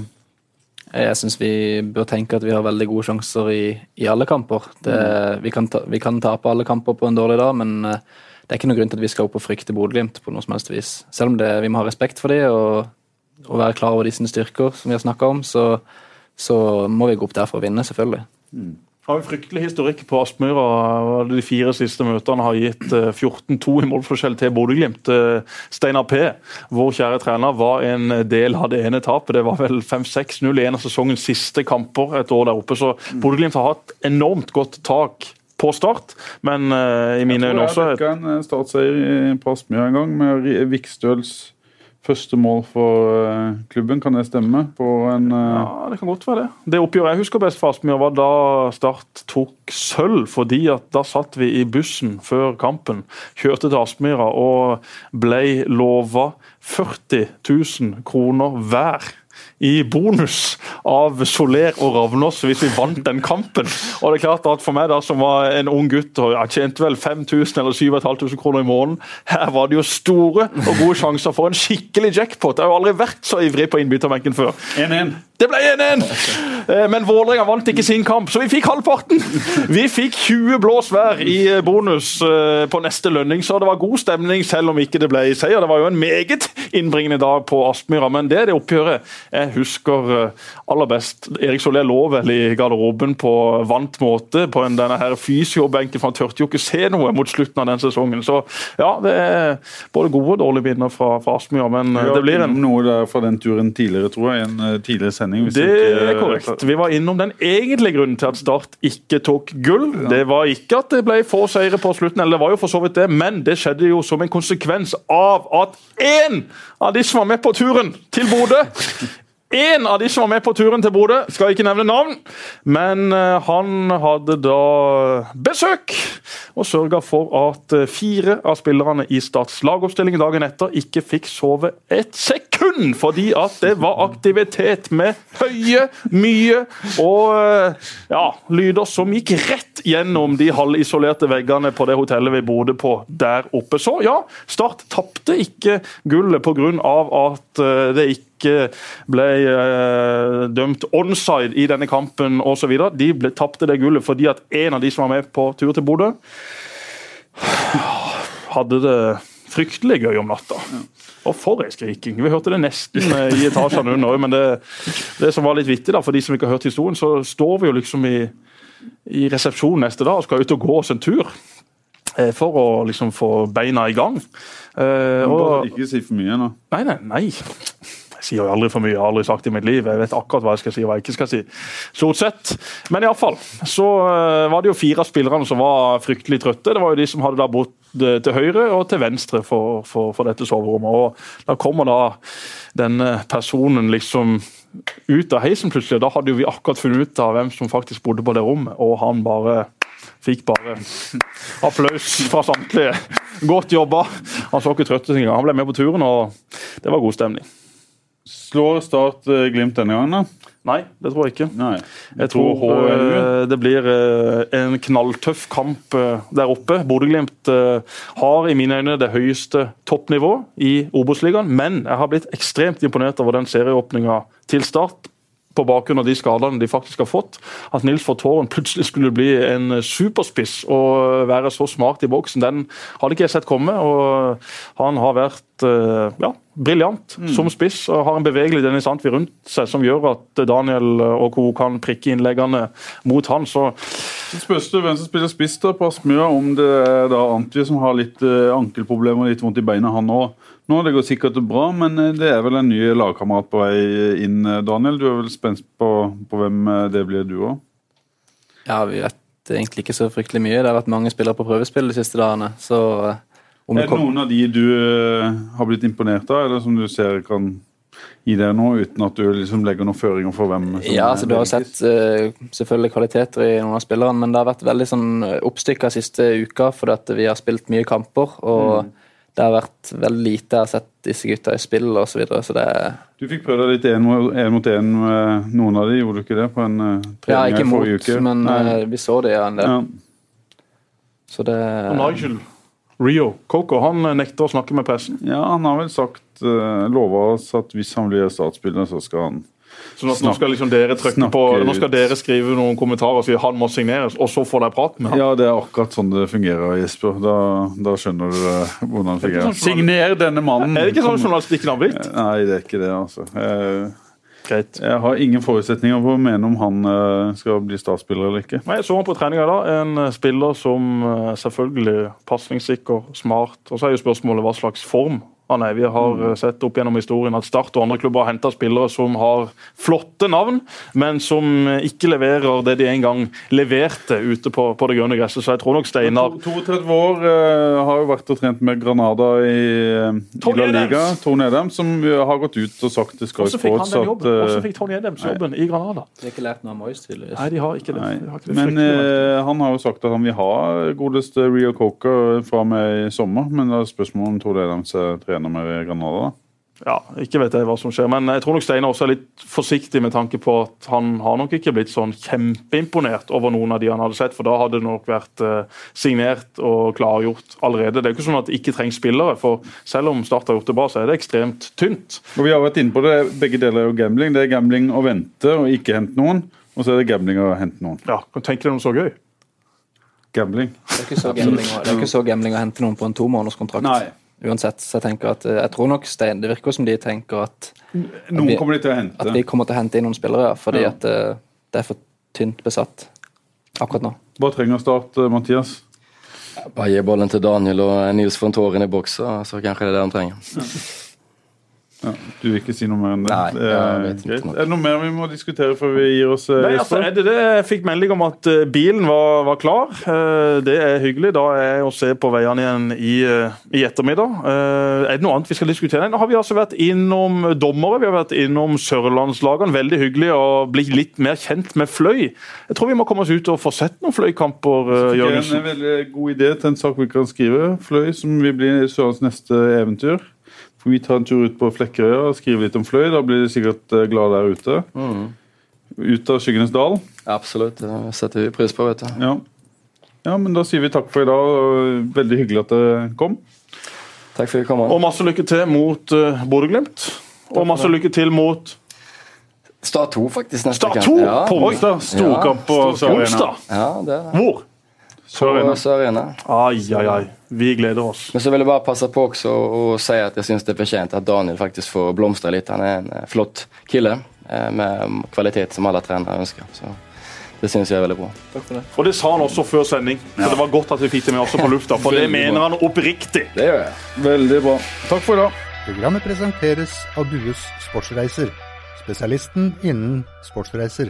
Jeg syns vi bør tenke at vi har veldig gode sjanser i, i alle kamper. Det, vi, kan ta, vi kan tape alle kamper på en dårlig dag, men eh, det er ikke noen grunn til at vi skal opp og frykte Bodø-Glimt på noe som helst vis. Selv om det, vi må ha respekt for dem og, og være klar over de sine styrker, som vi har snakka om, så, så må vi gå opp der for å vinne, selvfølgelig. Har en fryktelig historikk på Aspmyra. De fire siste møtene har gitt eh, 14-2 i målforskjell til Bodø-Glimt. Eh, Steinar P, vår kjære trener, var en del av det ene tapet. Det var vel 5-6-0 i en av sesongens siste kamper et år der oppe. Så Bodø-Glimt har hatt enormt godt tak på start, men eh, i mine øyne Jeg også tror jeg dekka en eh, startseier på Aspmyra en gang, med Vikstøls første mål for eh, klubben. Kan det stemme? En uh... Ja, det kan godt være det. Det oppgjøret jeg husker best for Aspmyr, var da Start tok sølv. fordi at da satt vi i bussen før kampen, kjørte til Aspmyra og ble lova 40 000 kroner hver. I bonus av Soler og Ravnås hvis vi vant den kampen. Og det er klart at For meg da som var en ung gutt og jeg tjente vel 5000 eller 7500 kroner i måneden, her var det jo store og gode sjanser for en skikkelig jackpot. Jeg har jo aldri vært så ivrig på innbytterbenken før. 1-1. Det ble 1-1! Eh, Men Vålerenga vant ikke sin kamp, så vi fikk halvparten! Vi fikk 20 blås hver i eh, bonus eh, på neste lønning, så det var god stemning, selv om ikke det ble seier. Det var jo en meget innbringende dag på Aspmyra, men det er det oppgjøret jeg husker eh, aller best. Erik Solé lå vel i garderoben på vant måte på en, denne her fysiobenken, for han turte jo ikke se noe mot slutten av den sesongen. Så ja, det er både gode og dårlige minner fra, fra Aspmyra, men ja, det blir en noe fra den turen tidligere, tror jeg. En eh, tidligere sending. det ikke- er korrekt. Vi var innom den egentlige grunnen til at Start ikke tok gull. Det var ikke at det ble få seire på slutten, eller det var jo for så vidt det, men det skjedde jo som en konsekvens av at én av de som var med på turen til Bodø en av de som var med på turen til Bodø, skal ikke nevne navn, men eh, han hadde da besøk og sørga for at eh, fire av spillerne i Starts lagoppstilling dagen etter ikke fikk sove et sekund, fordi at det var aktivitet med høye, mye og eh, ja, lyder som gikk rett gjennom de halvisolerte veggene på det hotellet vi bodde på der oppe. Så ja, Start tapte ikke gullet pga. at det ikke ikke ble eh, dømt onside i denne kampen osv. De tapte det gullet fordi at en av de som var med på tur til Bodø, hadde det fryktelig gøy om natta. Og for ei skriking! Vi hørte det nesten eh, i etasjene under òg, men det, det som var litt vittig, da, for de som ikke har hørt historien, så står vi jo liksom i, i resepsjonen neste dag og skal ut og gå oss en tur. eh, For å liksom få beina i gang. Eh, Bare og, Ikke si for mye nå. Nei, nei, nei. Jeg sier jo aldri for mye, jeg har aldri sagt i mitt liv. Jeg vet akkurat hva jeg skal si og hva jeg ikke skal si. Stort sett. Men iallfall så eh, var det jo fire av spillerne som var fryktelig trøtte. Det var jo de som hadde da bodd eh, til høyre og til venstre for, for, for dette soverommet. Og da kommer da denne personen liksom ut av heisen plutselig. og Da hadde jo vi akkurat funnet ut av hvem som faktisk bodde på det rommet, og han bare Fikk bare applaus fra samtlige. Godt jobba. Han så ikke trøtt ut engang. Han ble med på turen, og det var god stemning. Slår Start eh, Glimt denne gangen, da? Nei, det tror jeg ikke. Nei. Jeg tror tror eh, det blir eh, en knalltøff kamp der oppe. Bodø-Glimt har i mine øyne det høyeste toppnivå i Obos-ligaen, men jeg har blitt ekstremt imponert over den serieåpninga til start. På bakgrunn av de skadene de faktisk har fått. At Nils Fortåren plutselig skulle bli en superspiss og være så smart i boksen, den hadde ikke jeg sett komme. og Han har vært eh, ja, briljant som spiss og har en bevegelig Dennis Antvi rundt seg som gjør at Daniel og co. kan prikke innleggene mot han. Så Så spørs det hvem som spiller spiss da på Aspmyra, om det er da Antvi som har litt eh, ankelproblemer og litt vondt i beina, han òg. Nå, Det går sikkert bra, men eh, det er vel en ny lagkamerat på vei inn, eh, Daniel. Du er vel spent på, på hvem eh, det blir, du òg? Ja, vi vet egentlig ikke så fryktelig mye. Det har vært mange spillere på prøvespill de siste dagene. Så eh, Er det noen av de du eh, har blitt imponert av, eller som du ser kan gi deg noe, uten at du liksom legger noen føringer for hvem som Ja, altså Du har sett eh, selvfølgelig kvaliteter i noen av spillerne, men det har vært veldig sånn oppstykka siste uka fordi at vi har spilt mye kamper. og det har vært veldig lite jeg har sett disse gutta i spill osv. Så, videre, så det Du fikk prøvd deg litt én mot én med noen av de, gjorde du ikke det? på en uh, Ja, ikke mot, forrige uke? men Nei. eh, vi så det ja, en del. ja. Så det Nigel Rio Coco han eh, nekter å snakke med pressen. ja, han har vel sagt, uh, lova oss at hvis han blir statsspiller, så skal han Sånn at nå skal liksom dere trykke på, nå skal dere skrive noen kommentarer og si han må signeres, og så får dere prat med han. Ja, det er akkurat sånn det fungerer, Jesper. Da, da skjønner du uh, hvordan det fungerer. sånn Signer denne mannen! Er det ikke sånn journalistikken har blitt? Nei, det er ikke det, altså. Jeg, Greit. jeg har ingen forutsetninger for å mene om han eh, skal bli startspiller eller ikke. Nei, Jeg så han på treninga da. En eh, spiller som selvfølgelig selvfølgelig pasningssikker, smart. Og så er jo spørsmålet hva slags form han nei, Vi har eh, sett opp gjennom historien at Start og andre klubber har henta spillere som har flotte navn, men som eh, ikke leverer det de en gang leverte ute på, på det grønne gresset. Så jeg tror nok Steinar 32 år, eh, har jo vært og trent med Granada i, i La Liga. Tone Tony Adams, som har gått ut og sagt til Sky Sports at jobben? Hvordan fikk Tony Adams jobben i Granada? De har ikke lært noe av Moyes, tydeligvis. Nei, de har ikke det. De har ikke det men eh, han har jo sagt at han vil ha godeste Rio Coker fra og med i sommer. Men det er spørsmål om Tone Adams er trener med i Granada. da. Ja, ikke vet jeg hva som skjer, men jeg tror nok Steinar også er litt forsiktig med tanke på at han har nok ikke blitt sånn kjempeimponert over noen av de han hadde sett, for da hadde det nok vært eh, signert og klargjort allerede. Det er jo ikke sånn at det ikke trengs spillere, for selv om Start har gjort det bra, så er det ekstremt tynt. Og vi har vært inne på det, Begge deler er jo gambling. Det er gambling å vente og ikke hente noen. Og så er det gambling å hente noen. Ja, kan tenke deg noe så gøy? Gambling. Det er ikke så gambling, å- er ikke så gambling å hente noen på en tomånederskontrakt. Uansett, så jeg tenker at eh, jeg tror nok Stein, Det virker som de tenker at, Noen kommer de til å hente. at vi kommer til å hente inn noen spillere, ja, fordi Ja. at eh, det er for tynt besatt akkurat nå. Hva trenger Start, eh, Mathias? Bare gi bollen til Daniel og Nils von Tåren i boks, så så kanskje det er det han trenger. Ja, du vil ikke si noe mer enn det? Nei, jeg vet ikke er det noe mer vi må diskutere før vi gir oss? eh, Nei, altså, er det det? Jeg fikk melding om at eh, bilen var, var klar. Eh, det er hyggelig. Da er jeg å se på veiene igjen i, i ettermiddag. Eh, er det noe annet vi skal diskutere? Nei, nå har vi altså vært innom dommere, vi har vært innom sørlandslagene. Veldig hyggelig å bli litt mer kjent med Fløy. Jeg tror vi må komme oss ut og få sett noen Fløy-kamper, Jørgensen. Fikk er en veldig god idé til en sak vi kan skrive. Fløy, som vil bli Sørlands neste eventyr. For Vi tar en tur ut på Flekkerøya og skriver litt om Fløy. Da blir de sikkert eh, glade der ute. Ut av skyggenes dal. Absolutt, det setter vi pris på, vet du. Ja. ja, men da sier vi takk for i dag. Veldig hyggelig at dere kom. Takk for at du kom. Og masse lykke til mot uh, Bodø-Glimt. Og masse lykke til mot Start 2, faktisk. neste Start kamp. 2 Ja, på Onsdag, storkamp på Ja, Sør Arena. ja. Hvor? På Sør Arena. Ai, ai, ai. Vi gleder oss. Men så vil jeg bare passe på også å si at jeg syns det er fortjent at Daniel faktisk får blomstre litt. Han er en eh, flott kille eh, med kvalitet som alle trenere ønsker. Så det syns jeg er veldig bra. Takk for det. Og det sa han også før sending, så det var godt at vi fikk det med også på lufta. For det mener han oppriktig. Det gjør jeg. Veldig bra. Takk for i dag. Programmet presenteres av Dues Sportsreiser, spesialisten innen sportsreiser.